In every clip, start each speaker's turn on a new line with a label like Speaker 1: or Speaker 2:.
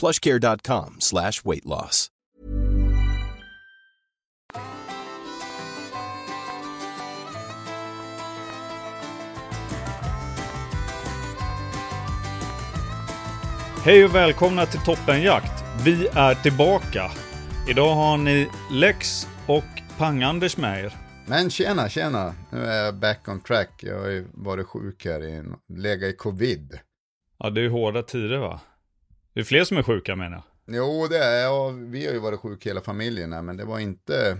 Speaker 1: plushcare.com slash weight loss.
Speaker 2: Hej och välkomna till Toppenjakt. Vi är tillbaka. Idag har ni Lex och Pang-Anders med er.
Speaker 3: Men tjena, tjena. Nu är jag back on track. Jag har ju varit sjuk här, i, legat i covid.
Speaker 2: Ja, det är ju hårda tider va? Det är fler som är sjuka menar jag.
Speaker 3: Jo, det är jag. Vi har ju varit sjuka hela familjen här, men det var inte,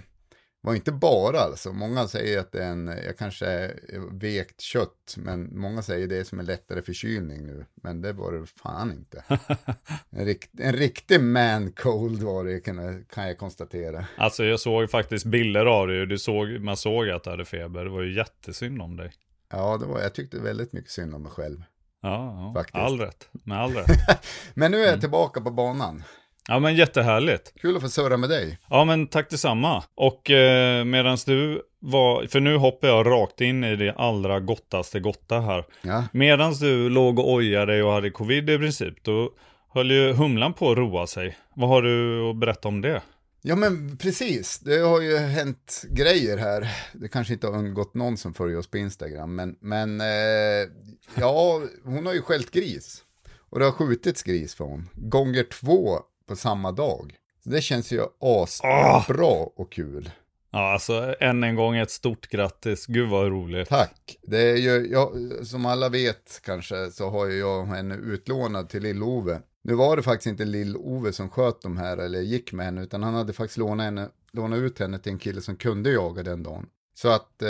Speaker 3: var inte bara alltså. Många säger att det är en, jag kanske är vekt kött, men många säger det är som en lättare förkylning nu. Men det var det fan inte. en, rikt, en riktig man cold var det, kan, kan jag konstatera.
Speaker 2: Alltså jag såg faktiskt bilder av dig och du såg, man såg att du hade feber. Det var ju jättesynd om dig.
Speaker 3: Ja, det var, jag tyckte väldigt mycket synd om mig själv.
Speaker 2: Ja, ja.
Speaker 3: Faktiskt.
Speaker 2: all rätt. Med all rätt.
Speaker 3: Men nu är jag tillbaka på banan.
Speaker 2: Ja men jättehärligt.
Speaker 3: Kul att få surra med dig.
Speaker 2: Ja men tack detsamma. Och eh, medan du var, för nu hoppar jag rakt in i det allra gottaste gotta här.
Speaker 3: Ja.
Speaker 2: Medan du låg och ojade dig och hade covid i princip, då höll ju humlan på att roa sig. Vad har du att berätta om det?
Speaker 3: Ja men precis, det har ju hänt grejer här. Det kanske inte har undgått någon som följer oss på Instagram, men, men eh, ja, hon har ju skällt gris. Och det har skjutits gris för hon. Gånger två på samma dag. Så det känns ju asbra och kul.
Speaker 2: Ja, alltså än en gång ett stort grattis. Gud vad roligt.
Speaker 3: Tack. Det är ju, jag, som alla vet kanske, så har ju jag henne utlånad till Lill-Ove. Nu var det faktiskt inte Lill-Ove som sköt de här eller gick med henne, utan han hade faktiskt lånat, henne, lånat ut henne till en kille som kunde jaga den dagen. Så att eh,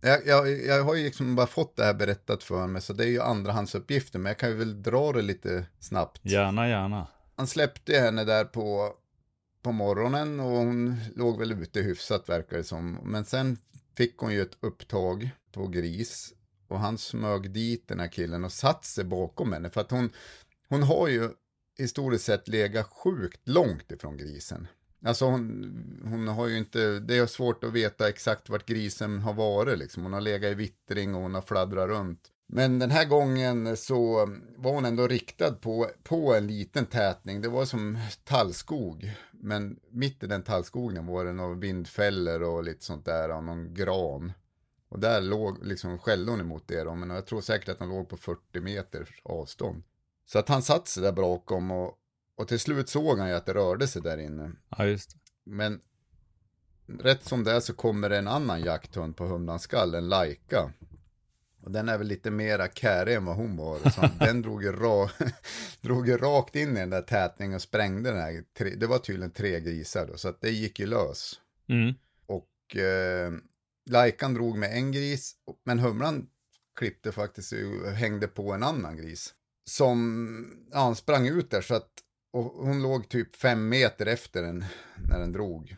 Speaker 3: jag, jag, jag har ju liksom bara fått det här berättat för mig, så det är ju andrahandsuppgifter, men jag kan ju väl dra det lite snabbt.
Speaker 2: Gärna, gärna.
Speaker 3: Han släppte henne där på, på morgonen och hon låg väl ute hyfsat verkar det som. Men sen fick hon ju ett upptag på gris och han smög dit den här killen och satt sig bakom henne för att hon, hon har ju historiskt sett legat sjukt långt ifrån grisen. Alltså hon, hon har ju inte, det är svårt att veta exakt vart grisen har varit liksom. Hon har legat i vittring och hon har fladdrat runt. Men den här gången så var hon ändå riktad på, på en liten tätning. Det var som tallskog. Men mitt i den tallskogen var det några vindfällor och lite sånt där och någon gran. Och där låg, liksom skällde hon emot det då, men jag tror säkert att hon låg på 40 meters avstånd. Så att han satt sig där bakom och, och till slut såg han ju att det rörde sig där inne.
Speaker 2: Ja, just det.
Speaker 3: Men rätt som det är så kommer det en annan jakthund på humlans skall, en Laika. Och den är väl lite mera kärig än vad hon var. Så den drog ju, ra drog ju rakt in i den där tätningen och sprängde den här. Det var tydligen tre grisar då, så att det gick ju lös.
Speaker 2: Mm.
Speaker 3: Och eh, Laikan drog med en gris, men humlan klippte faktiskt och hängde på en annan gris. Som, ja, han sprang ut där så att, och hon låg typ fem meter efter den när den drog.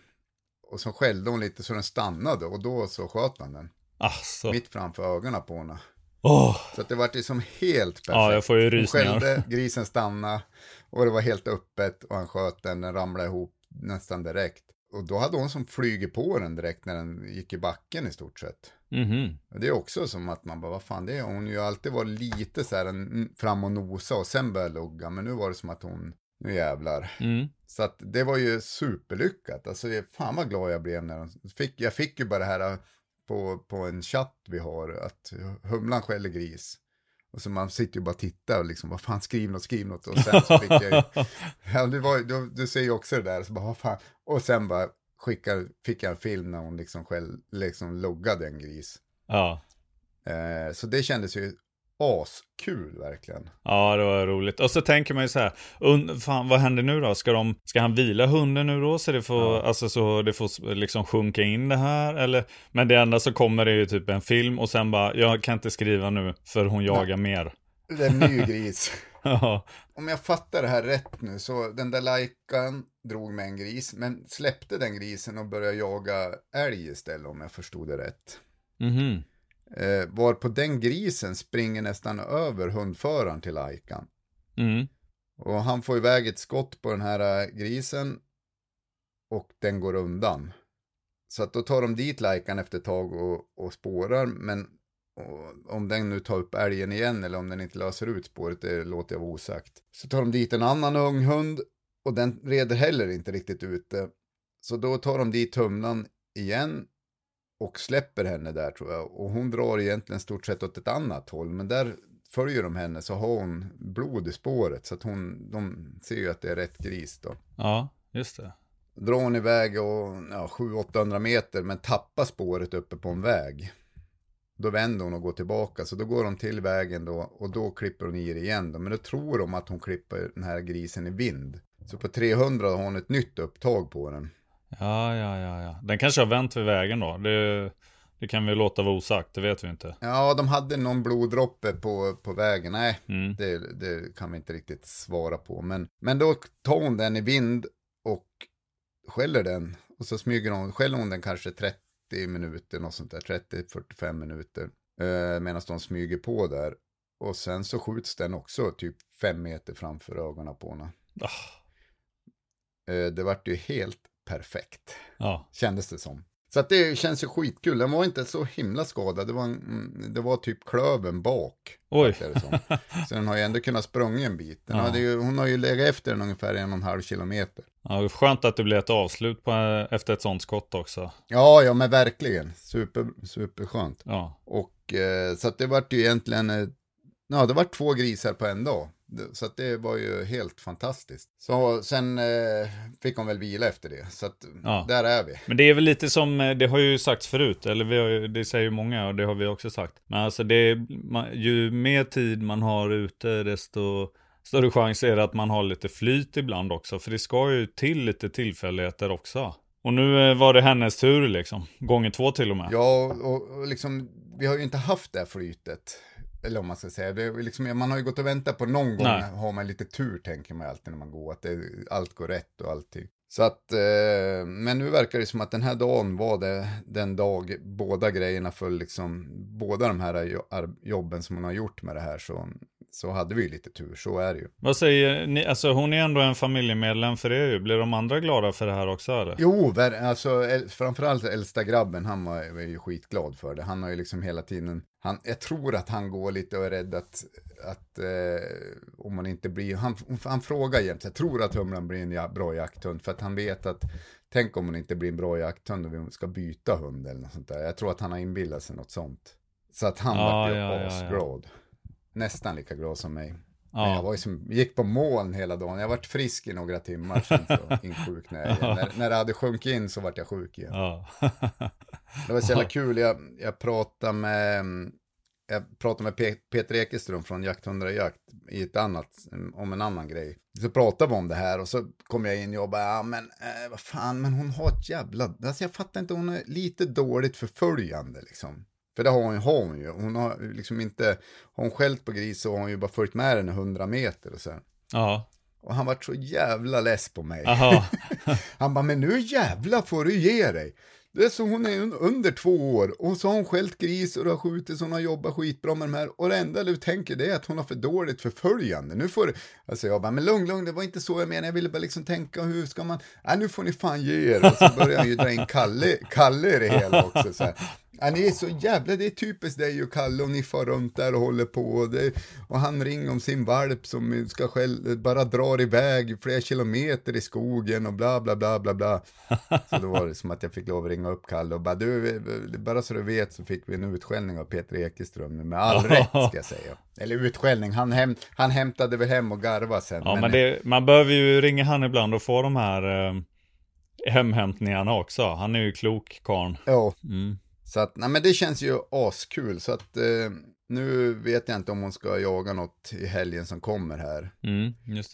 Speaker 3: Och så skällde hon lite så den stannade och då så sköt han den.
Speaker 2: Alltså.
Speaker 3: Mitt framför ögonen på henne.
Speaker 2: Åh,
Speaker 3: Så att det var liksom helt perfekt.
Speaker 2: Ja, jag får ju
Speaker 3: Hon
Speaker 2: rysningar.
Speaker 3: skällde, grisen stannade och det var helt öppet och han sköt den, den ramlade ihop nästan direkt. Och då hade hon som flyger på den direkt när den gick i backen i stort sett.
Speaker 2: Mhm.
Speaker 3: Och det är också som att man bara, vad fan det är, hon ju alltid varit lite så här en, fram och nosa och sen börja lugga, men nu var det som att hon, nu jävlar.
Speaker 2: Mm.
Speaker 3: Så att det var ju superlyckat, alltså fan vad glad jag blev när de fick, jag fick ju bara det här på, på en chatt vi har, att humlan skäller gris. Och så man sitter ju bara och tittar och liksom, vad fan, skriv något, skriv något. Och sen så fick jag ju, ja, det var, du, du ser ju också det där, så bara, vad fan. Och sen bara skickar, fick jag en film när hon liksom själv liksom loggade en gris.
Speaker 2: Ja.
Speaker 3: Eh, så det kändes ju askul verkligen.
Speaker 2: Ja, det var roligt. Och så tänker man ju så här, und, fan vad händer nu då? Ska, de, ska han vila hunden nu då? Så det får,
Speaker 3: Ja.
Speaker 2: alltså, så det får liksom sjunka in det här? Eller? Men det enda så kommer det ju typ en film och sen bara, jag kan inte skriva nu för hon jagar mer.
Speaker 3: Det är en ny gris.
Speaker 2: Ja,
Speaker 3: Om jag fattar det här rätt nu, så den där lajkan drog med en gris, men släppte den grisen och började jaga älg istället om jag förstod det rätt.
Speaker 2: mhm.
Speaker 3: Eh, var på den grisen springer nästan över hundföraren till lajkan.
Speaker 2: Mm.
Speaker 3: Och han får iväg ett skott på den här eh, grisen och den går undan. Så att då tar de dit lajkan efter ett tag och, och spårar, men och, om den nu tar upp älgen igen eller om den inte löser ut spåret, det låter jag vara osagt. Så tar de dit en annan ung hund och den reder heller inte riktigt ute. Så då tar de dit humlan igen och släpper henne där tror jag. Och hon drar egentligen stort sett åt ett annat håll, men där följer de henne så har hon blod i spåret. Så att hon, de ser ju att det är rätt gris då.
Speaker 2: ja, just det.
Speaker 3: Drar hon iväg och ja, 700-800 meter men tappar spåret uppe på en väg. Då vänder hon och går tillbaka, så då går de till vägen då och då klipper hon i det igen då. Men då tror de att hon klipper den här grisen i vind. Så på 300 har hon ett nytt upptag på den.
Speaker 2: Ja, ja, ja, ja. Den kanske har vänt vid vägen då. Det, det kan vi låta vara osagt, det vet vi inte.
Speaker 3: Ja, de hade någon bloddroppe på, på vägen. Nej,
Speaker 2: Mm.
Speaker 3: det, det kan vi inte riktigt svara på. Men, men då tar hon den i vind och skäller den. Och så smyger hon, skäller hon den kanske 30 minuter, något sånt där, 30-45 minuter. Eh, Medan de smyger på där. Och sen så skjuts den också typ fem meter framför ögonen på henne.
Speaker 2: Ah,
Speaker 3: Eh, det vart ju helt perfekt,
Speaker 2: ja,
Speaker 3: kändes det som. Så att det känns ju skitkul. Den var inte så himla skadad. Det var, en, mm, det var typ klöven bak.
Speaker 2: oj.
Speaker 3: Så den har ju ändå kunnat sprunga en bit. Den
Speaker 2: Ja.
Speaker 3: ju, hon har ju legat efter den ungefär en och en halv kilometer.
Speaker 2: Ja, skönt att det blev ett avslut på, efter ett sånt skott också.
Speaker 3: Ja, ja men verkligen. Super, superskönt.
Speaker 2: Ja,
Speaker 3: Och eh, så att det vart ju egentligen, eh, ja det var två grisar på en dag. Så att det var ju helt fantastiskt. Så sen eh, fick hon väl vila efter det. Så att
Speaker 2: Ja.
Speaker 3: där är vi.
Speaker 2: Men det är väl lite som, eh, det har ju sagts förut, eller vi har, det säger ju många och det har vi också sagt. Men alltså det man, ju mer tid man har ute desto större chans är det att man har lite flyt ibland också. För det ska ju till lite tillfälligheter också. Och nu eh, var det hennes tur liksom, gånger två till och med.
Speaker 3: Ja, och, och liksom, vi har ju inte haft det här flytet. Eller om man ska säga, det liksom, man har ju gått och väntat på någon gång,
Speaker 2: Nej.
Speaker 3: har man lite tur tänker man alltid när man går, att det, allt går rätt och allting. Så att, eh, men nu verkar det som att den här dagen var det den dag båda grejerna föll liksom, båda de här jobben som hon har gjort med det här så, så hade vi lite tur, så är det ju.
Speaker 2: Vad säger ni, alltså hon är ändå en familjemedlem för er ju. Blir de andra glada för det här också eller?
Speaker 3: Jo, alltså framförallt äldsta grabben, han var, var ju skitglad för det. Han har ju liksom hela tiden, han, jag tror att han går lite och är rädd att, att eh, om man inte blir, han, han frågar jämt, jag tror att Humlan blir en ja, bra jakthund, för att han vet att, tänk om hon inte blir en bra jakthund och vi ska byta hund eller något sånt där. Jag tror att han har inbillat sig något sånt. Så att han
Speaker 2: Ja,
Speaker 3: var ju
Speaker 2: ja, ja, ja.
Speaker 3: asglad. Nästan lika glad som mig. Men jag
Speaker 2: Ja,
Speaker 3: var ju som, gick på moln hela dagen. Jag varit frisk i några timmar, sen så insjuknade jag igen. när, när det hade sjunkit in så vart jag sjuk igen.
Speaker 2: ja.
Speaker 3: Det var så jävla kul, jag, jag pratade med, jag pratade med Pe- Peter Ekeström från Jakthundar och jakt i ett annat, om en annan grej. Så pratade vi om det här och så kom jag in och bara, ja men eh, vad fan, men hon har ett jävla, alltså jag fattar inte, hon är lite dåligt förföljande liksom. För det har hon, har hon ju, hon har liksom inte, har hon skällt på gris så har hon ju bara följt med den 100 meter och så.
Speaker 2: ja.
Speaker 3: Och han var så jävla less på mig.
Speaker 2: Aha.
Speaker 3: Han bara, men nu jävla får du ge dig. Det är så hon är un- under två år och så har hon skällt gris och det har skjutit så hon har jobbat skitbra med de här och det enda du tänker det är att hon har för dåligt förföljande. Nu får du, alltså jag bara, men lugn, lugn, det var inte så jag menade, jag ville bara liksom tänka hur ska man, nej nu får ni fan ge er. Och så börjar han ju dra in Kalle, Kalle i det hela också så här. Ja, ni är så jävla, det är typiskt dig och Kalle och ni far runt där och håller på. Och, det, och han ringer om sin valp som ska själv, bara drar iväg flera kilometer i skogen och bla bla bla bla bla. Så då var det som att jag fick lov att ringa upp Kalle och bara du, bara så du vet så fick vi en utskällning av Peter Ekeström med all rätt ska jag säga. Eller utskällning, han, hem, han hämtade väl hem och garva sen.
Speaker 2: Ja, men, men det, man behöver ju ringa han ibland och få de här eh, hemhämtningarna också. Han är ju klok karln.
Speaker 3: Ja. Mm. Så att, nej men det känns ju askul. Så att eh, nu vet jag inte om hon ska jaga något i helgen som kommer här.
Speaker 2: Mm,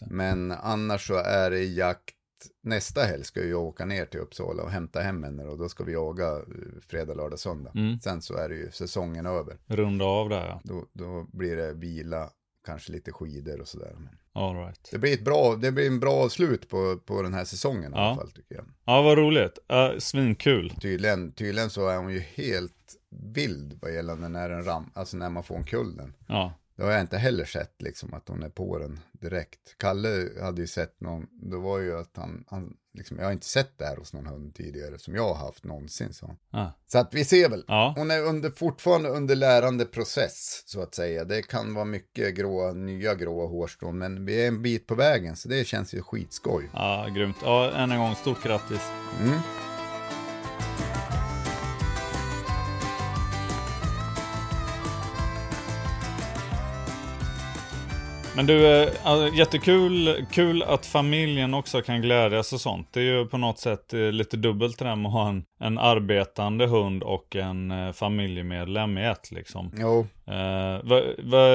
Speaker 3: men annars så är det jakt. Nästa helg ska jag åka ner till Uppsala och hämta hem henne och då ska vi jaga eh, fredag, lördag, söndag. Mm. Sen så är det ju säsongen över.
Speaker 2: Runda av där ja.
Speaker 3: Då, då blir det vila, kanske lite skidor och sådär.
Speaker 2: All right.
Speaker 3: Det blir ett bra, det blir en bra slut på, på den här säsongen ja. i alla fall tycker jag.
Speaker 2: Ja, vad roligt. Uh, svinkul.
Speaker 3: Tydligen, tydligen så är hon ju helt vild vad gäller när den ram, alltså när man får en kullen.
Speaker 2: Ja.
Speaker 3: Det har jag inte heller sett liksom att hon är på den direkt. Kalle hade ju sett någon, det var ju att han, han liksom, jag har inte sett det här hos någon hund tidigare som jag har haft någonsin. Så,
Speaker 2: ah.
Speaker 3: så att vi ser väl.
Speaker 2: Ja.
Speaker 3: Hon är under, fortfarande under lärande process så att säga. Det kan vara mycket gråa, nya gråa hårstrån men vi är en bit på vägen så det känns ju skitskoj.
Speaker 2: Ja, grymt. Ja, än en gång stort grattis.
Speaker 3: Mm.
Speaker 2: Men du, äh, jättekul kul att familjen också kan glädjas och sånt. Det är ju på något sätt äh, lite dubbelt det där med att ha en, en arbetande hund och en äh, familjemedlem i ett liksom.
Speaker 3: Jo.
Speaker 2: Va, va,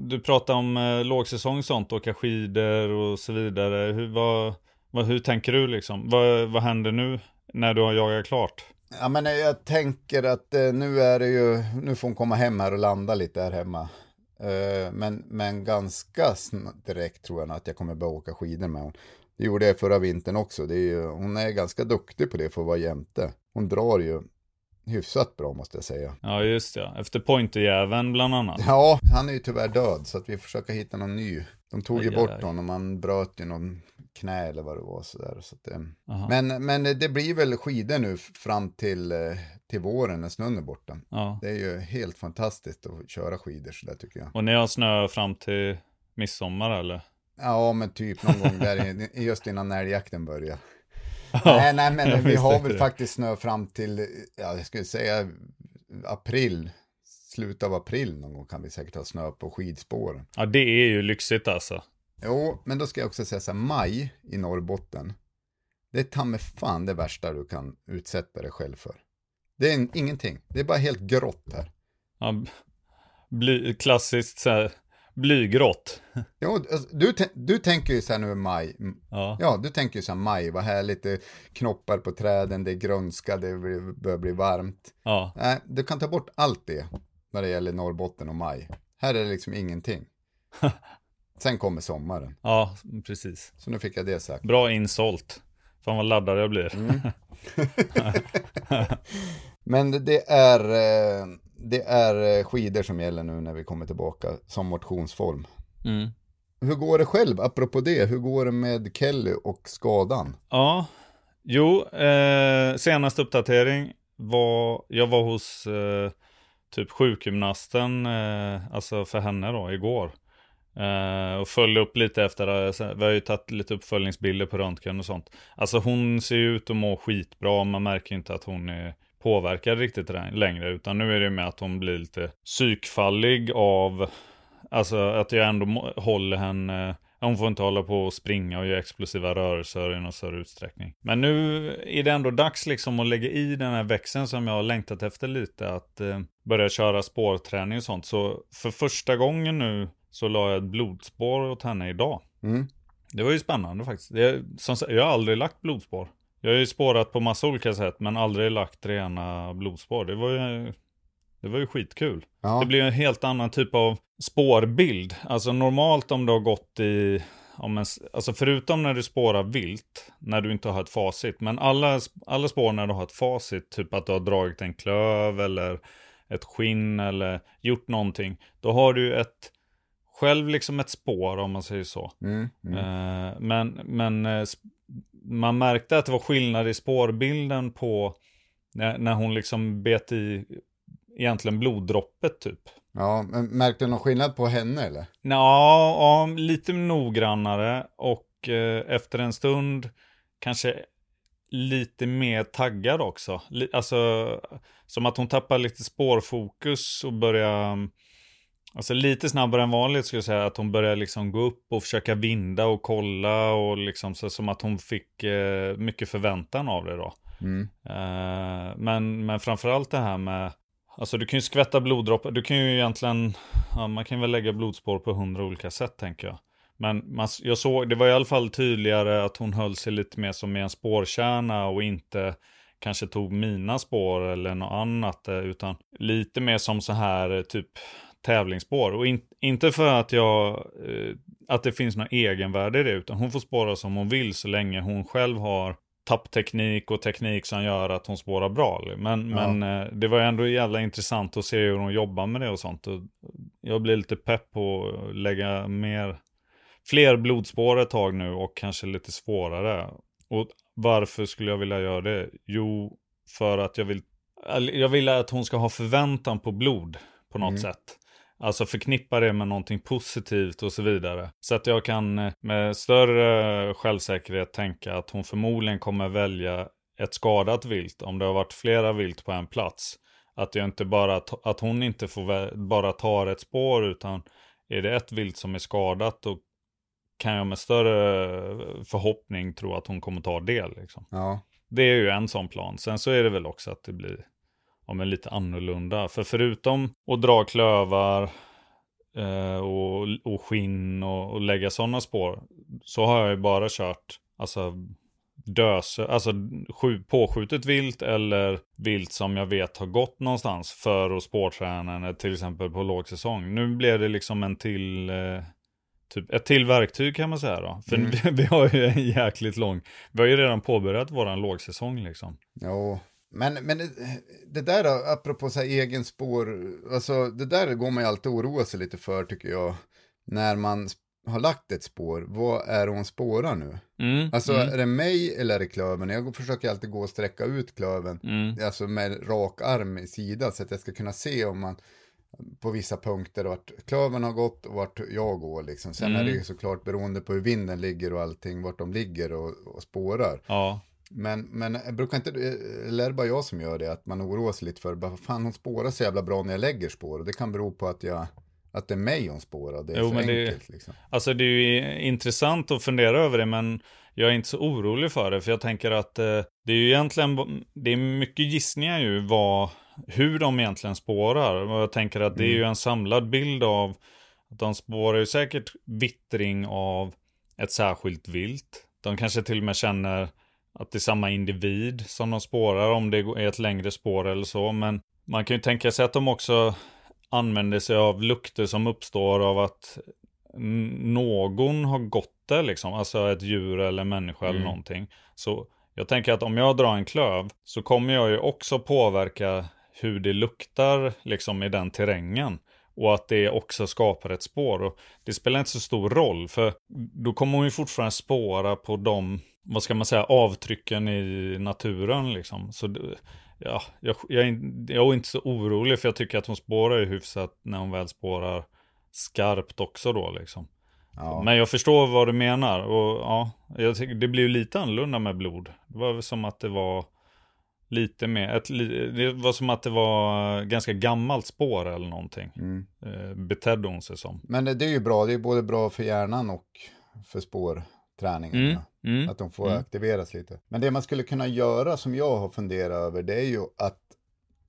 Speaker 2: du pratar om äh, lågsäsong och sånt, åka skidor och så vidare. Hur, va, hur tänker du liksom? Vad, vad händer nu när du har jagat klart?
Speaker 3: Ja men jag tänker att nu är det ju, nu får hon komma hem här och landa lite här hemma. Eh, men, men ganska direkt tror jag att jag kommer börja åka skidor med hon. Det gjorde jag förra vintern också. Det är ju, hon är ganska duktig på det för att vara jämte. Hon drar ju hyfsat bra måste jag säga.
Speaker 2: Ja just ja, efter pointerjäveln bland annat.
Speaker 3: Ja, han är ju tyvärr död så att vi försöker hitta någon ny. De tog ju bort honom, han bröt ju någon knä eller vad det var sådär. Så att, men, men det blir väl skidor nu fram till, eh, till våren när snön är borta.
Speaker 2: Ja.
Speaker 3: Det är ju helt fantastiskt att köra skidor sådär tycker jag.
Speaker 2: Och ni har snö fram till midsommar eller?
Speaker 3: Ja, men typ någon gång där just innan älgjakten börjar. Ja, nej, nej, men vi har väl det. faktiskt snö fram till, ja, jag skulle säga april. Slutet av april någon gång kan vi säkert ha snö på skidspåren.
Speaker 2: Ja, det är ju lyxigt alltså.
Speaker 3: Jo, men då ska jag också säga så här, maj i Norrbotten. Det är ta med fan det värsta du kan utsätta dig själv för. Det är ingenting. Det är bara helt grått här.
Speaker 2: Ja, bly, klassiskt så här, blygrått.
Speaker 3: Ja, alltså, du, du tänker ju så här nu maj.
Speaker 2: Ja.
Speaker 3: ja, du tänker ju så här maj, vad härligt, det är knoppar på träden, det är grönska, det börjar bli varmt.
Speaker 2: Ja.
Speaker 3: Nej, du kan ta bort allt det när det gäller Norrbotten och maj. Här är det liksom ingenting. Sen kommer sommaren.
Speaker 2: Ja, precis.
Speaker 3: Så nu fick jag det sagt.
Speaker 2: Bra insålt. Fan vad laddad jag blir. Mm.
Speaker 3: Men det är, eh, det är eh, skidor som gäller nu när vi kommer tillbaka som motionsform.
Speaker 2: Mm.
Speaker 3: Hur går det själv, apropå det? Hur går det med Kelly och skadan?
Speaker 2: Ja, jo, eh, senaste uppdatering var, jag var hos eh, typ sjukgymnasten, eh, alltså för henne då, igår. Uh, och följde upp lite efter, uh, vi har ju tagit lite uppföljningsbilder på röntgen och sånt. Alltså hon ser ju ut att må skitbra, man märker inte att hon är påverkad riktigt längre. Utan nu är det med att hon blir lite psykfallig av, alltså att jag ändå håller henne eh, hon får inte hålla på och springa och göra explosiva rörelser i någon större utsträckning. Men nu är det ändå dags liksom att lägga i den här växeln som jag har längtat efter lite. Att eh, börja köra spårträning och sånt. Så för första gången nu så la jag ett blodspår åt henne idag.
Speaker 3: Mm.
Speaker 2: Det var ju spännande faktiskt. Det, som, jag har aldrig lagt blodspår. Jag har ju spårat på massa olika sätt men aldrig lagt rena blodspår. Det var ju, det var ju skitkul.
Speaker 3: Ja.
Speaker 2: Det blir en helt annan typ av spårbild. Alltså normalt om du har gått i, om en, alltså förutom när du spårar vilt, när du inte har ett facit. Men alla, alla spår när du har ett facit, typ att du har dragit en klöv eller ett skinn eller gjort någonting. Då har du ett själv liksom ett spår om man säger så.
Speaker 3: Mm,
Speaker 2: mm. Eh, men men eh, man märkte att det var skillnad i spårbilden på När, när hon liksom bet i egentligen bloddroppet typ.
Speaker 3: Ja, men märkte du någon skillnad på henne eller?
Speaker 2: Ja, ja lite noggrannare och eh, efter en stund kanske lite mer taggad också. Li- Alltså, som att hon tappar lite spårfokus och börjar... Alltså lite snabbare än vanligt skulle jag säga att hon börjar liksom gå upp och försöka vinda och kolla och liksom så som att hon fick eh, mycket förväntan av det då.
Speaker 3: Mm.
Speaker 2: Eh, men, men framförallt det här med, alltså du kan ju skvätta bloddroppar, du kan ju egentligen, ja, man kan väl lägga blodspår på hundra olika sätt tänker jag. Men man, jag såg, det var i alla fall tydligare att hon höll sig lite mer som i en spårkärna och inte kanske tog mina spår eller något annat, eh, utan lite mer som så här eh, typ tävlingsspår. Och in, inte för att jag, eh, att det finns någon egenvärde i det, utan hon får spåra som hon vill så länge hon själv har tappteknik och teknik som gör att hon spårar bra. Men,
Speaker 3: Ja.
Speaker 2: men eh, det var ändå jävla intressant att se hur hon jobbar med det och sånt. Och jag blir lite pepp på att lägga mer, fler blodspår ett tag nu och kanske lite svårare. Och varför skulle jag vilja göra det? Jo, för att jag vill, jag vill att hon ska ha förväntan på blod på något
Speaker 3: Mm.
Speaker 2: sätt. Alltså förknippa det med någonting positivt och så vidare. Så att jag kan eh, med större självsäkerhet tänka att hon förmodligen kommer välja ett skadat vilt om det har varit flera vilt på en plats. Att, jag inte bara, att hon inte får bara ta ett spår utan är det ett vilt som är skadat då kan jag med större förhoppning tro att hon kommer ta det. Liksom.
Speaker 3: Ja.
Speaker 2: Det är ju en sån plan. Sen så är det väl också att det blir ja, men lite annorlunda. För förutom att dra klövar eh, och, och skinn och, och lägga sådana spår så har jag ju bara kört alltså döse, alltså sju, påskjutet vilt eller vilt som jag vet har gått någonstans för att spårträna till exempel på lågsäsong. Nu blev det liksom en till eh, Typ ett till verktyg kan man säga då. För
Speaker 3: Mm.
Speaker 2: vi har ju en jäkligt lång, vi har ju redan påbörjat våran lågsäsong liksom.
Speaker 3: Jo, men, men det, det där apropå så här egen spår, alltså det där går man ju alltid oroa sig lite för tycker jag. När man har lagt ett spår, vad är det hon spårar nu?
Speaker 2: Mm,
Speaker 3: Alltså
Speaker 2: mm,
Speaker 3: är det mig eller är det klöven? Jag försöker alltid gå och sträcka ut klöven,
Speaker 2: mm,
Speaker 3: alltså med rak arm i sida så att jag ska kunna se om man på vissa punkter vart klöven har gått och vart jag går liksom. Sen är
Speaker 2: Mm.
Speaker 3: det ju såklart beroende på hur vinden ligger och allting, vart de ligger och, och spårar.
Speaker 2: ja.
Speaker 3: Men, men brukar inte, eller är det bara jag som gör det, att man oroar sig lite för, bara, vad fan hon spårar så jävla bra när jag lägger spår. Och det kan bero på att jag, att det är mig hon spårar, det är
Speaker 2: Jo,
Speaker 3: för
Speaker 2: men det-
Speaker 3: enkelt liksom.
Speaker 2: Alltså det är ju intressant att fundera över det men jag är inte så orolig för det för jag tänker att eh, det är ju egentligen, det är mycket gissningar ju vad, hur de egentligen spårar. Och jag tänker att det är ju en samlad bild av att de spårar ju säkert vittring av ett särskilt vilt. De kanske till och med känner att det är samma individ som de spårar om det är ett längre spår eller så. Men man kan ju tänka sig att de också använder sig av lukter som uppstår av att någon har gått det liksom, alltså ett djur eller människa eller
Speaker 3: Mm.
Speaker 2: någonting. Så jag tänker att om jag drar en klöv så kommer jag ju också påverka hur det luktar liksom i den terrängen. Och att det också skapar ett spår. Och det spelar inte så stor roll för då kommer hon ju fortfarande spåra på de, vad ska man säga, avtrycken i naturen liksom. Så ja, jag, jag, är jag är inte så orolig för jag tycker att hon spårar ju hyfsat när hon väl spårar skarpt också då liksom.
Speaker 3: Ja.
Speaker 2: Men jag förstår vad du menar och ja, jag tycker det blir ju lite annorlunda med blod. Det var som att det var lite mer, ett, det var som att det var ganska gammalt spår eller någonting.
Speaker 3: Mm.
Speaker 2: Eh, betedde hon sig som.
Speaker 3: Men det, är ju bra, det är både bra för hjärnan och för spårträningen.
Speaker 2: Mm, mm,
Speaker 3: Att de får
Speaker 2: mm.
Speaker 3: aktiveras lite. Men det man skulle kunna göra som jag har funderat över det är ju att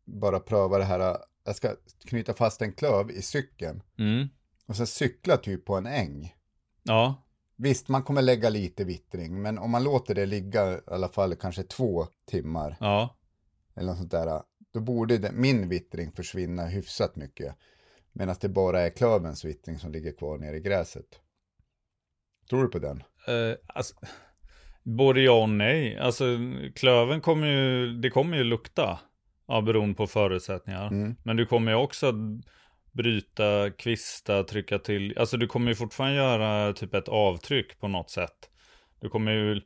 Speaker 3: bara pröva det här. Jag ska knyta fast en klöv i cykeln
Speaker 2: Mm.
Speaker 3: och sen cykla typ på en äng.
Speaker 2: Ja,
Speaker 3: Visst, man kommer lägga lite vittring, men om man låter det ligga i alla fall kanske två timmar
Speaker 2: ja.
Speaker 3: eller något sånt där, då borde det, min vittring försvinna hyfsat mycket. Medan det bara är klövens vittring som ligger kvar nere i gräset. Tror du på den?
Speaker 2: Eh, alltså, både ja och nej. Alltså klöven kommer ju, det kommer ju lukta. Ja, beroende på förutsättningar.
Speaker 3: Mm.
Speaker 2: Men du kommer ju också bryta, kvista, trycka till. Alltså du kommer ju fortfarande göra typ ett avtryck på något sätt. Du kommer ju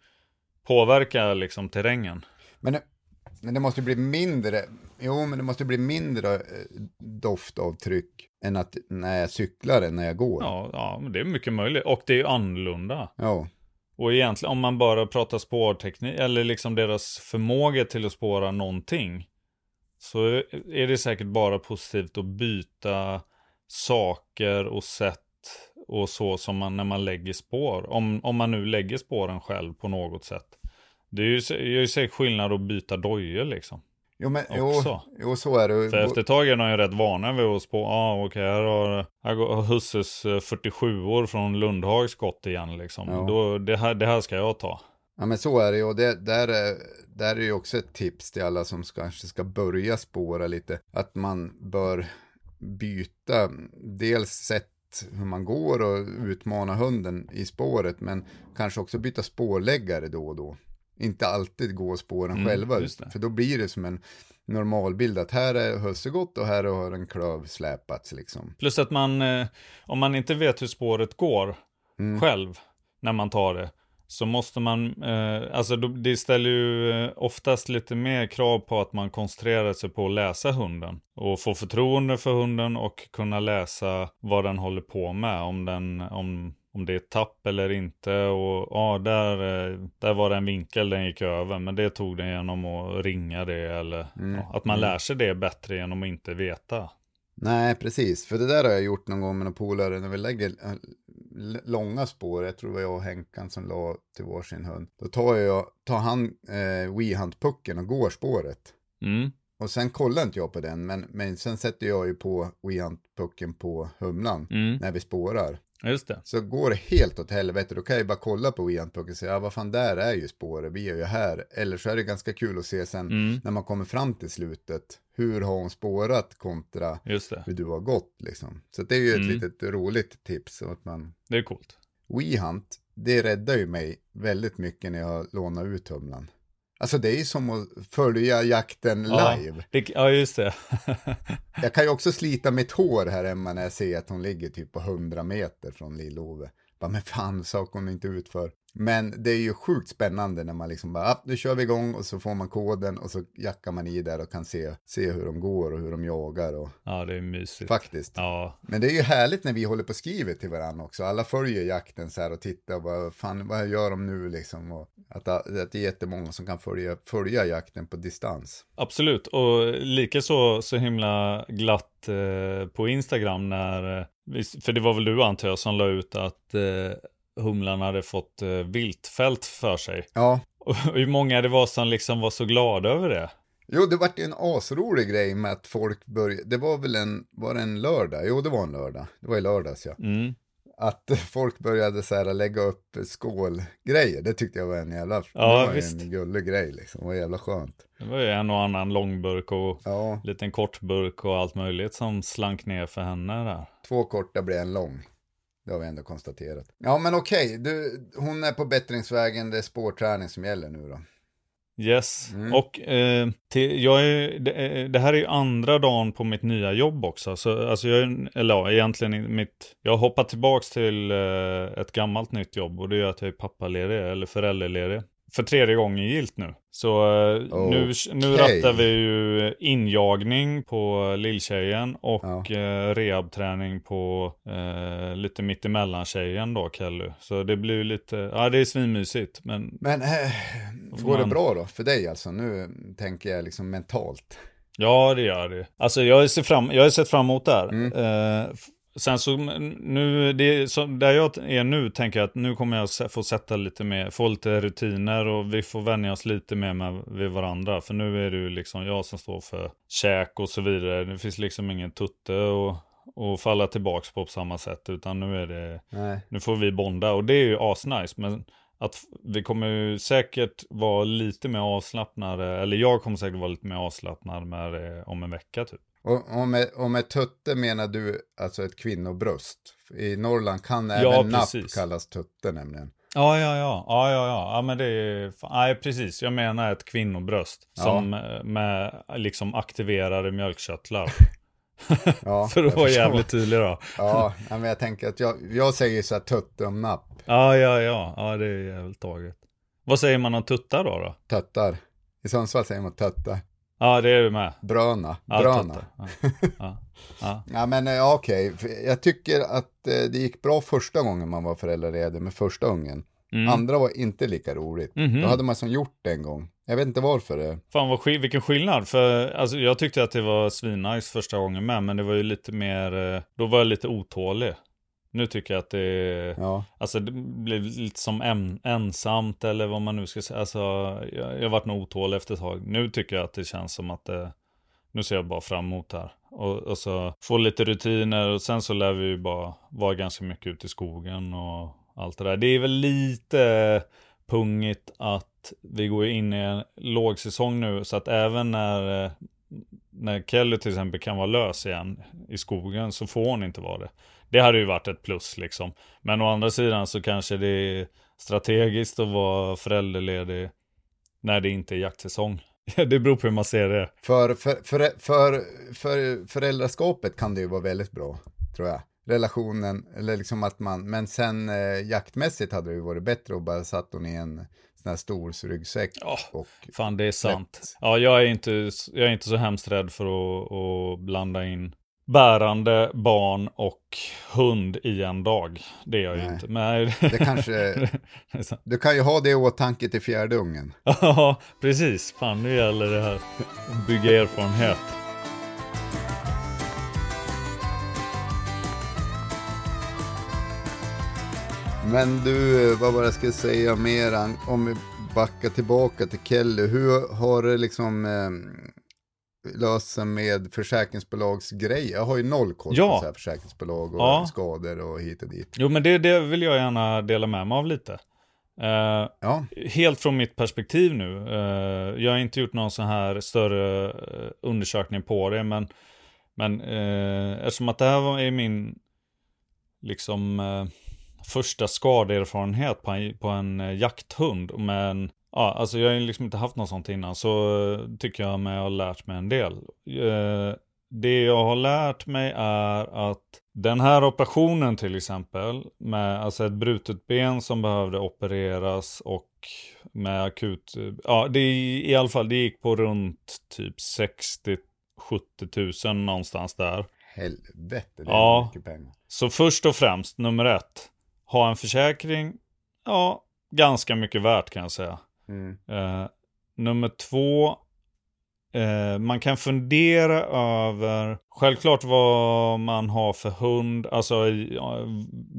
Speaker 2: påverka liksom terrängen.
Speaker 3: Men Men det måste bli mindre, jo men det måste bli mindre eh, doftavtryck än att när jag cyklar än när jag går.
Speaker 2: Ja, ja, men det är mycket möjligt. Och det är ju annorlunda.
Speaker 3: Ja.
Speaker 2: Och egentligen om man bara pratar spårteknik, eller liksom deras förmåga till att spåra någonting. Så är det säkert bara positivt att byta saker och sätt och så som man när man lägger spår. Om, om man nu lägger spåren själv på något sätt. Det är ju, är ju säkert skillnad att byta dojor liksom.
Speaker 3: Jo, men jo,
Speaker 2: Också.
Speaker 3: jo, så är det.
Speaker 2: För efter ett tag är de ju rätt vana vid att spå. Ja, ah, okej, här har, här har Husses eh, 47 år från Lundhags gått igen liksom.
Speaker 3: Ja.
Speaker 2: Då, det, här, det här ska jag ta.
Speaker 3: Ja men så är det och det, där, är, där är ju också ett tips till alla som ska, kanske ska börja spåra lite. Att man bör byta dels sätt hur man går och utmana hunden i spåret men kanske också byta spårläggare då och då. Inte alltid gå spåren
Speaker 2: Mm,
Speaker 3: själva för då blir det som en normalbild att här är husse gått och här har en klöv släpats liksom.
Speaker 2: Plus att man, eh, om man inte vet hur spåret går
Speaker 3: Mm.
Speaker 2: själv när man tar det. Så måste man, eh, alltså det ställer ju eh, oftast lite mer krav på att man koncentrerar sig på att läsa hunden. Och få förtroende för hunden och kunna läsa vad den håller på med. Om, den, om, om det är tapp eller inte. Och ja, där, eh, där var det en vinkel den gick över. Men det tog den genom att ringa det. Eller ja, att man lär sig det bättre genom att inte veta.
Speaker 3: Nej, precis. För det där har jag gjort någon gång med några polare när vi lägger l- långa spår. Jag tror det var jag och Henkan som la till varsin hund. Då tar jag, tar han eh, WeHunt-pucken och går spåret.
Speaker 2: Mm.
Speaker 3: Och sen kollar inte jag på den, men, men sen sätter jag ju på WeHunt-pucken på humlan
Speaker 2: Mm.
Speaker 3: när vi spårar.
Speaker 2: Just det.
Speaker 3: Så går det helt åt helvete, då kan jag bara kolla på och säga, ja vad fan där är ju spåret, vi är ju här. Eller så är det ganska kul att se sen
Speaker 2: Mm.
Speaker 3: när man kommer fram till slutet, hur har hon spårat kontra hur du har gått liksom. Så det är ju ett
Speaker 2: Mm.
Speaker 3: litet roligt tips. så Att man...
Speaker 2: Det är coolt.
Speaker 3: WeHunt, det räddar ju mig väldigt mycket när jag lånar ut humlan. Alltså det är ju som att följa jakten
Speaker 2: Ja.
Speaker 3: live.
Speaker 2: Det, ja, just det.
Speaker 3: Jag kan ju också slita mitt hår här hemma när jag ser att hon ligger typ på 100 meter från Lill-Ove. Men fan, sak hon inte ut för. Men det är ju sjukt spännande när man liksom bara, ah, nu kör vi igång och så får man koden och så jackar man i där och kan se, se hur de går och hur de jagar och
Speaker 2: Ja, det är mysigt.
Speaker 3: faktiskt.
Speaker 2: Ja,
Speaker 3: Men det är ju härligt när vi håller på och skriver till varandra också. Alla följer jakten så här och tittar och bara, fan vad gör de nu liksom? Och att, att det är jättemånga som kan följa, följa jakten på distans.
Speaker 2: absolut. Och likaså så himla glatt eh, på Instagram när, eh, för det var väl du antar jag som la ut att eh, humlan hade fått eh, viltfält för sig.
Speaker 3: Ja,
Speaker 2: Och hur många det var som liksom var så glada över det.
Speaker 3: jo det vart ju en asrolig grej med att folk började, det var väl en, var det en lördag? Jo det var en lördag, det var i lördags ja.
Speaker 2: Mm.
Speaker 3: Att folk började så här lägga upp skålgrejer, det tyckte jag var en jävla,
Speaker 2: Ja,
Speaker 3: det var
Speaker 2: visst.
Speaker 3: en gullig grej liksom, det var jävla skönt.
Speaker 2: Det var ju en och annan långburk och
Speaker 3: Ja,
Speaker 2: liten kortburk och allt möjligt som slank ner för henne där.
Speaker 3: två korta blir en lång. Det har vi ändå konstaterat. Ja, men okej. Du, hon är på bättringsvägen. Det är spårträning som gäller nu då.
Speaker 2: Yes,
Speaker 3: Mm.
Speaker 2: och eh, till, jag är, det, eh, det här är ju andra dagen på mitt nya jobb också. Så, alltså jag, är- eller ja, egentligen mitt, jag har hoppat tillbaks till eh, ett gammalt nytt jobb och det gör att jag är pappaledig eller föräldraledig. För tredje gången gilt nu. Så eh, nu, nu rattar vi ju injagning på lilltjejen och
Speaker 3: Ja.
Speaker 2: eh, rehabträning på eh, lite mittemellan tjejen då, Kelly. Så det blir lite, ja det är svinmysigt. Men
Speaker 3: Men
Speaker 2: får
Speaker 3: går det
Speaker 2: man-
Speaker 3: bra då för dig alltså? Nu tänker jag liksom mentalt.
Speaker 2: Ja, det gör det. Alltså jag ser fram, jag har sett fram emot det här.
Speaker 3: Mm.
Speaker 2: Eh, sen så nu, det, så, där jag är nu tänker jag att nu kommer jag få sätta lite mer, få lite rutiner och vi får vänja oss lite mer med vid varandra. För nu är det ju liksom jag som står för käk och så vidare. Det finns liksom ingen tutte och, och falla tillbaks på på samma sätt. Utan nu är det,
Speaker 3: Nej.
Speaker 2: nu får vi bonda och det är ju asnice. Men att vi kommer ju säkert vara lite mer avslappnade, eller jag kommer säkert vara lite mer avslappnad med det om en vecka typ.
Speaker 3: Och, och, med, och med tutte menar du alltså ett kvinnobröst? I Norrland kan även
Speaker 2: Ja,
Speaker 3: napp kallas tutte nämligen.
Speaker 2: Ja, ja, ja, ja, ja, ja, ja men det är, nej precis, jag menar ett kvinnobröst
Speaker 3: Ja.
Speaker 2: som eh, med liksom aktiverade mjölkkörtlar.
Speaker 3: Ja,
Speaker 2: För att vara jävligt tydlig då.
Speaker 3: Ja, men jag tänker att jag, jag säger så här tutte om napp.
Speaker 2: Ja, ja, ja, ja, det är jävligt taget. Vad säger man om tuttar då? då?
Speaker 3: Tuttar. I Sundsvall säger man tötta.
Speaker 2: Ja, det är du med.
Speaker 3: Bröna.
Speaker 2: Ja,
Speaker 3: Bröna.
Speaker 2: Ja. Ja. Ja.
Speaker 3: Ja men eh, okej, jag tycker att eh, det gick bra första gången man var föräldraledig med första ungen.
Speaker 2: Mm.
Speaker 3: Andra var inte lika roligt.
Speaker 2: Mhm.
Speaker 3: Då hade man som gjort det en gång. Jag vet inte varför det.
Speaker 2: Fan vad skill- vilken skillnad. För alltså, jag tyckte att det var svinnice första gången med. Men det var ju lite mer, eh, då var jag lite otålig. Nu tycker jag att det
Speaker 3: Ja,
Speaker 2: alltså det blev lite som en, ensamt eller vad man nu ska säga. Alltså jag, jag har varit nog otålig efter ett tag. Nu tycker jag att det känns som att det, nu ser jag bara fram emot det här. Och, och så få lite rutiner och sen så lär vi ju bara vara ganska mycket ute i skogen och allt det där. Det är väl lite pungigt att vi går in i en lågsäsong nu så att även när, eh, när Kelly till exempel kan vara lös igen i skogen så får hon inte vara det. Det hade ju varit ett plus liksom. Men å andra sidan så kanske det är strategiskt att vara föräldraledig när det inte är jaktsäsong. Det beror på hur man ser det.
Speaker 3: för, för, för, för, för föräldraskapet kan det ju vara väldigt bra, tror jag. Relationen, eller liksom att man, men sen eh, jaktmässigt hade det ju varit bättre att bara satt hon i en sån här stor ryggsäck.
Speaker 2: Ja,
Speaker 3: och,
Speaker 2: Fan, det är sant.
Speaker 3: Lätt.
Speaker 2: Ja, jag är inte, jag är inte så hemskt rädd för att, att blanda in bärande barn och hund i en dag. Det är jag ju
Speaker 3: Nej.
Speaker 2: inte. Men...
Speaker 3: det kanske, du kan ju ha det i åtanke till fjärde ungen.
Speaker 2: Ja, precis. Fan, nu gäller det här bygga erfarenhet.
Speaker 3: Men du, vad var det jag skulle säga mer om vi backar tillbaka till Kelly. Hur har det liksom sig med försäkringsbolagsgrejer? Jag har ju noll koll
Speaker 2: Ja.
Speaker 3: på så här försäkringsbolag och
Speaker 2: Ja.
Speaker 3: skador och hit och dit.
Speaker 2: Jo, men det, det vill jag gärna dela med mig av lite. Eh,
Speaker 3: Ja,
Speaker 2: helt från mitt perspektiv nu. Eh, jag har inte gjort någon sån här större eh, undersökning på det, men, men eh, eftersom att det här är min liksom första skadeerfarenhet på en, på en jakthund. Men ja, alltså jag har ju liksom inte haft något sånt innan, så tycker jag mig ha lärt mig en del. Eh, det jag har lärt mig är att den här operationen till exempel, med alltså ett brutet ben som behövde opereras och med akut, ja det i, alla fall det gick på runt typ 60-70 tusen någonstans där.
Speaker 3: helvete, det är
Speaker 2: Ja.
Speaker 3: mycket pengar.
Speaker 2: Så först och främst, nummer ett, ha en försäkring, ja, ganska mycket värt kan jag säga.
Speaker 3: Mm.
Speaker 2: Eh, nummer två, eh, man kan fundera över, självklart vad man har för hund, alltså ja,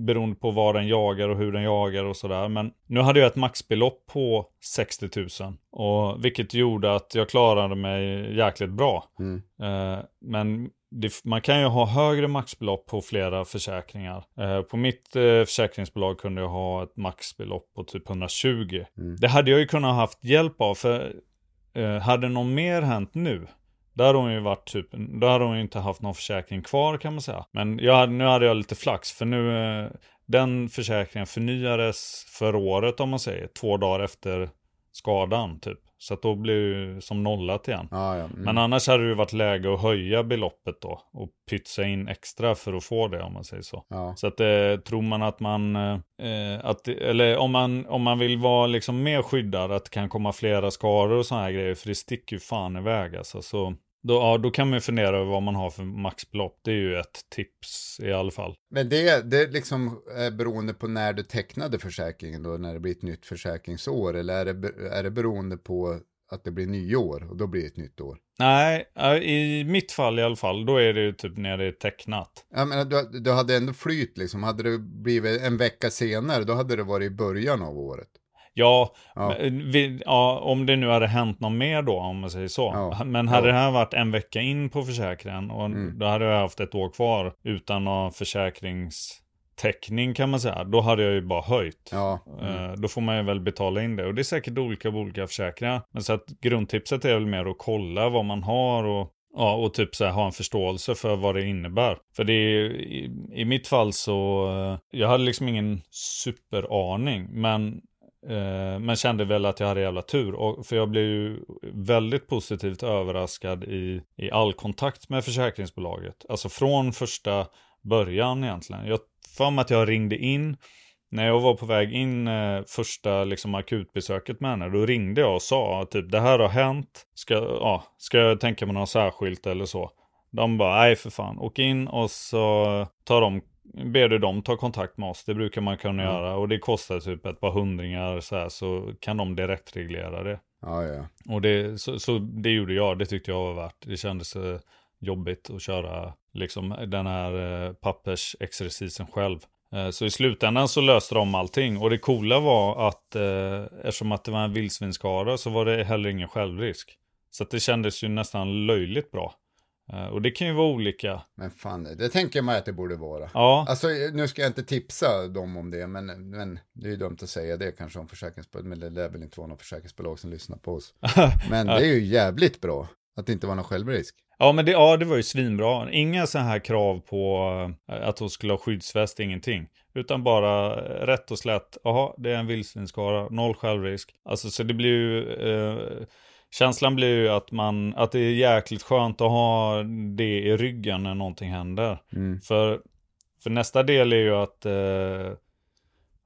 Speaker 2: beroende på vad den jagar och hur den jagar och sådär. Men nu hade jag ett maxbelopp på 60 000, och, vilket gjorde att jag klarade mig jäkligt bra.
Speaker 3: Mm.
Speaker 2: Men det, man kan ju ha högre maxbelopp på flera försäkringar. Eh, på mitt eh, försäkringsbolag kunde jag ha ett maxbelopp på typ 120.
Speaker 3: Mm.
Speaker 2: Det hade jag ju kunnat ha haft hjälp av, för eh, hade någon mer hänt nu, då hade hon ju varit typ, då hade hon ju inte haft någon försäkring kvar kan man säga. Men jag, nu hade jag lite flax, för nu, eh, den försäkringen förnyades för året om man säger, två dagar efter skadan typ. Så att då blir det ju som nollat igen.
Speaker 3: Ja, ja. Mm.
Speaker 2: Men annars hade det varit läge att höja beloppet då och pytsa in extra för att få det om man säger så.
Speaker 3: ja.
Speaker 2: Så att eh, tror man att man, eh, att, eller om man, om man vill vara liksom mer skyddad, att det kan komma flera skador och sådana här grejer, för det sticker ju fan iväg alltså. Så då, ja, då kan man ju fundera över vad man har för maxbelopp. Det är ju ett tips i alla fall.
Speaker 3: Men det, det är liksom är beroende på när du tecknade försäkringen då, när det blir ett nytt försäkringsår, eller är det, är det beroende på att det blir nyår och då blir det ett nytt år?
Speaker 2: Nej, eh, i mitt fall i alla fall, då är det ju typ när det är tecknat.
Speaker 3: Jag menar, du, du hade ändå flyt liksom, hade det blivit en vecka senare, då hade det varit i början av året.
Speaker 2: Ja,
Speaker 3: Ja.
Speaker 2: men vi, ja, om det nu hade hänt något mer då, om man säger så.
Speaker 3: Ja.
Speaker 2: Men hade det här varit en vecka in på försäkringen, och
Speaker 3: Mm.
Speaker 2: då hade jag haft ett år kvar utan någon försäkringstäckning kan man säga, då hade jag ju bara höjt. Eh, Då får man ju väl betala in det. Och det är säkert olika på olika försäkringar. Men så att grundtipset är väl mer att kolla vad man har och Ja, och typ så här, ha en förståelse för vad det innebär. För det är, i, i mitt fall så, eh, jag hade liksom ingen superaning, men, eh, Eh, men kände väl att jag hade jävla tur. Och, för jag blev ju väldigt positivt överraskad i, i all kontakt med försäkringsbolaget. Alltså från första början egentligen. Jag för mig att jag ringde in när jag var på väg in eh, första liksom, akutbesöket med henne, då ringde jag och sa typ det här har hänt, ska, ja, ska jag tänka mig något särskilt eller så. De bara, nej för fan, åk in och så tar de, ber du dem ta kontakt med oss, det brukar man kunna
Speaker 3: Mm.
Speaker 2: göra och det kostar typ ett par hundringar så här, så kan de direktreglera det.
Speaker 3: Ja, ja.
Speaker 2: Och det, så, så det gjorde jag, det tyckte jag var värt. Det kändes eh, jobbigt att köra liksom den här eh, pappersexercisen själv. Eh, så i slutändan så löste de allting. Och det coola var att eh, eftersom att det var en vildsvinsskada så var det heller ingen självrisk. Så det kändes ju nästan löjligt bra. Eh, och det kan ju vara olika.
Speaker 3: Men fan, det tänker man att det borde vara.
Speaker 2: Ja,
Speaker 3: Alltså, nu ska jag inte tipsa dem om det, men, men det är ju dumt att säga det kanske om försäkringsbolag, men det lär väl inte vara någon försäkringsbolag som lyssnar på oss. Men det är ju jävligt bra att det inte var någon självrisk.
Speaker 2: Ja, men det, ja, det var ju svinbra. Inga så här krav på eh, att hon skulle ha skyddsväst, ingenting. Utan bara eh, rätt och slätt, jaha, det är en vildsvinsskara, noll självrisk. Alltså, så det blir ju, eh, känslan blir ju att man, att det är jäkligt skönt att ha det i ryggen när någonting händer.
Speaker 3: Mm.
Speaker 2: För, för nästa del är ju att eh,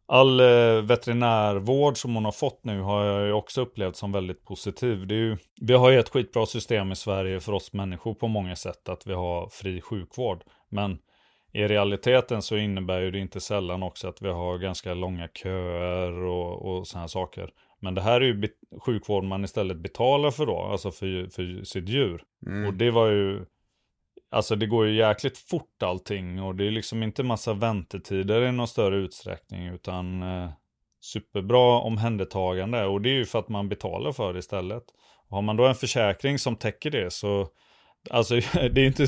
Speaker 2: all eh, veterinärvård som hon har fått nu har jag ju också upplevt som väldigt positiv. Det är ju, vi har ju ett skitbra system i Sverige för oss människor på många sätt att vi har fri sjukvård. Men i realiteten så innebär ju det inte sällan också att vi har ganska långa köer och, och sådana saker. Men det här är ju sjukvård man istället betalar för då, alltså för, för sitt djur.
Speaker 3: Mm.
Speaker 2: Och det var ju, alltså det går ju jäkligt fort allting och det är liksom inte massa väntetider i någon större utsträckning utan eh, superbra omhändertagande och det är ju för att man betalar för det istället. Och har man då en försäkring som täcker det så, alltså det är inte,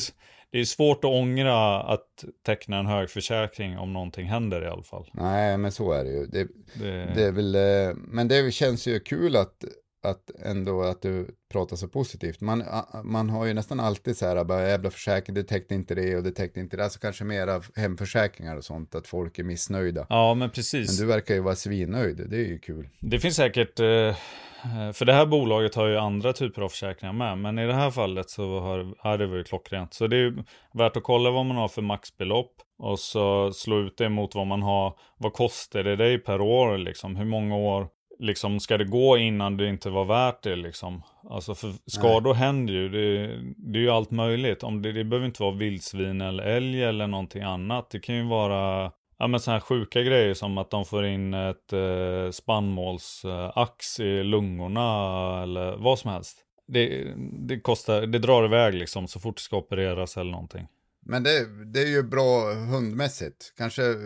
Speaker 2: det är svårt att ångra att teckna en hög försäkring om någonting händer i alla fall.
Speaker 3: Nej, men så är det ju. Det,
Speaker 2: Det,
Speaker 3: det är väl, eh, men det känns ju kul att, att ändå att du pratar så positivt. Man, man har ju nästan alltid så här, bara jävla försäkring, det täckte inte det och det täckte inte det. Alltså kanske mera hemförsäkringar och sånt, att folk är missnöjda.
Speaker 2: ja men precis.
Speaker 3: Men du verkar ju vara svinnöjd, det är ju kul.
Speaker 2: Det finns säkert, eh, för det här bolaget har ju andra typer av försäkringar med, men i det här fallet så har ja, det ju klockrent. Så det är ju värt att kolla vad man har för maxbelopp och så slå ut det mot vad man har, vad kostar det dig per år liksom, hur många år liksom ska det gå innan det inte var värt det liksom. Alltså för skador händer ju, det, det är ju allt möjligt. Om det, det behöver inte vara vildsvin eller älg eller någonting annat. Det kan ju vara Ja men sådana här sjuka grejer som att de får in ett eh, spannmålsax i lungorna eller vad som helst. Det, det kostar, det drar iväg liksom så fort det ska opereras eller någonting.
Speaker 3: Men det, det är ju bra hundmässigt. Kanske eh,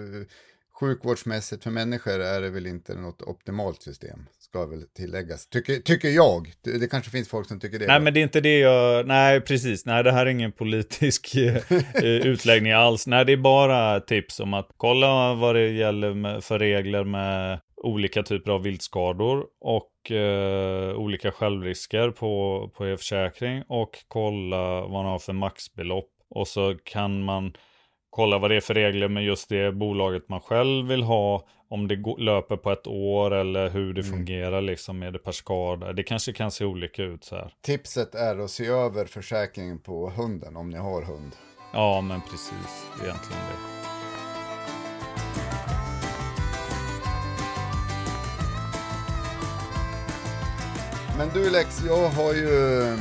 Speaker 3: sjukvårdsmässigt för människor är det väl inte något optimalt system. Ska väl tilläggas. Tycker, tycker jag. Det, kanske finns folk som tycker det.
Speaker 2: Nej men det är inte det jag, nej precis, nej det här är ingen politisk eh, utläggning alls. Nej det är bara tips om att kolla vad det gäller för regler med olika typer av viltskador och eh, olika självrisker på, på er försäkring och kolla vad man har för maxbelopp. Och så kan man kolla vad det är för regler med just det bolaget man själv vill ha. Om det löper på ett år eller hur det fungerar liksom med det per skada. Det kanske kan se olika ut så här.
Speaker 3: Tipset är att se över försäkringen på hunden om ni har hund.
Speaker 2: Ja, men precis. Är egentligen det.
Speaker 3: Men du Lex, jag har ju eh,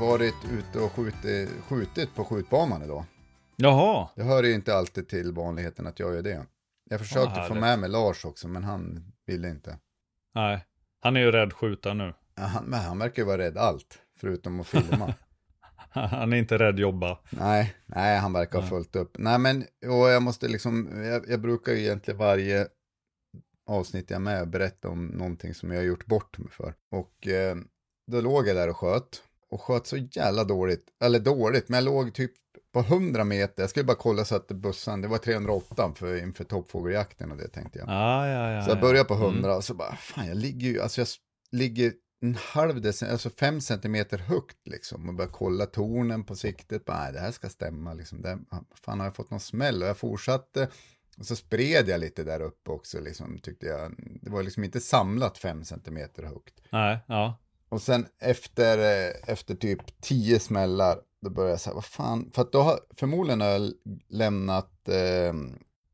Speaker 3: varit ute och skjutit, skjutit på skjutbanan idag.
Speaker 2: Jaha.
Speaker 3: Det hör ju inte alltid till vanligheten att jag gör det. Jag försökte få
Speaker 2: härligt.
Speaker 3: med mig Lars också, men han ville inte.
Speaker 2: Nej. Han är ju rädd skjuta nu.
Speaker 3: Ja, Han, men han verkar ju vara rädd allt, förutom att filma.
Speaker 2: Han är inte rädd jobba.
Speaker 3: nej, nej, han verkar ha fullt upp. Nej, men och jag måste liksom, jag, jag brukar ju egentligen varje avsnitt jag är med berätta om någonting som jag har gjort bort mig för. Och eh, då låg jag där och sköt. Och sköt så jävla dåligt, eller dåligt, men jag låg typ på 100 meter. Jag skulle bara kolla så att bussen, det var 308 för, inför toppfågeljakten och det tänkte jag.
Speaker 2: Ja, ja, ja.
Speaker 3: Så jag
Speaker 2: ja.
Speaker 3: började på 100 och så bara, fan jag ligger ju, alltså jag ligger en halv decent, alltså fem centimeter högt liksom. Och började kolla tornen på siktet, bara, nej det här ska stämma liksom. Det, fan har jag fått någon smäll? Och jag fortsatte. Och så spred jag lite där uppe också liksom, tyckte jag. Det var liksom inte samlat fem centimeter högt.
Speaker 2: Nej, ja.
Speaker 3: Och sen efter, eh, efter typ tio smällar, då började jag säga, vad fan, för att då har, förmodligen har jag lämnat eh,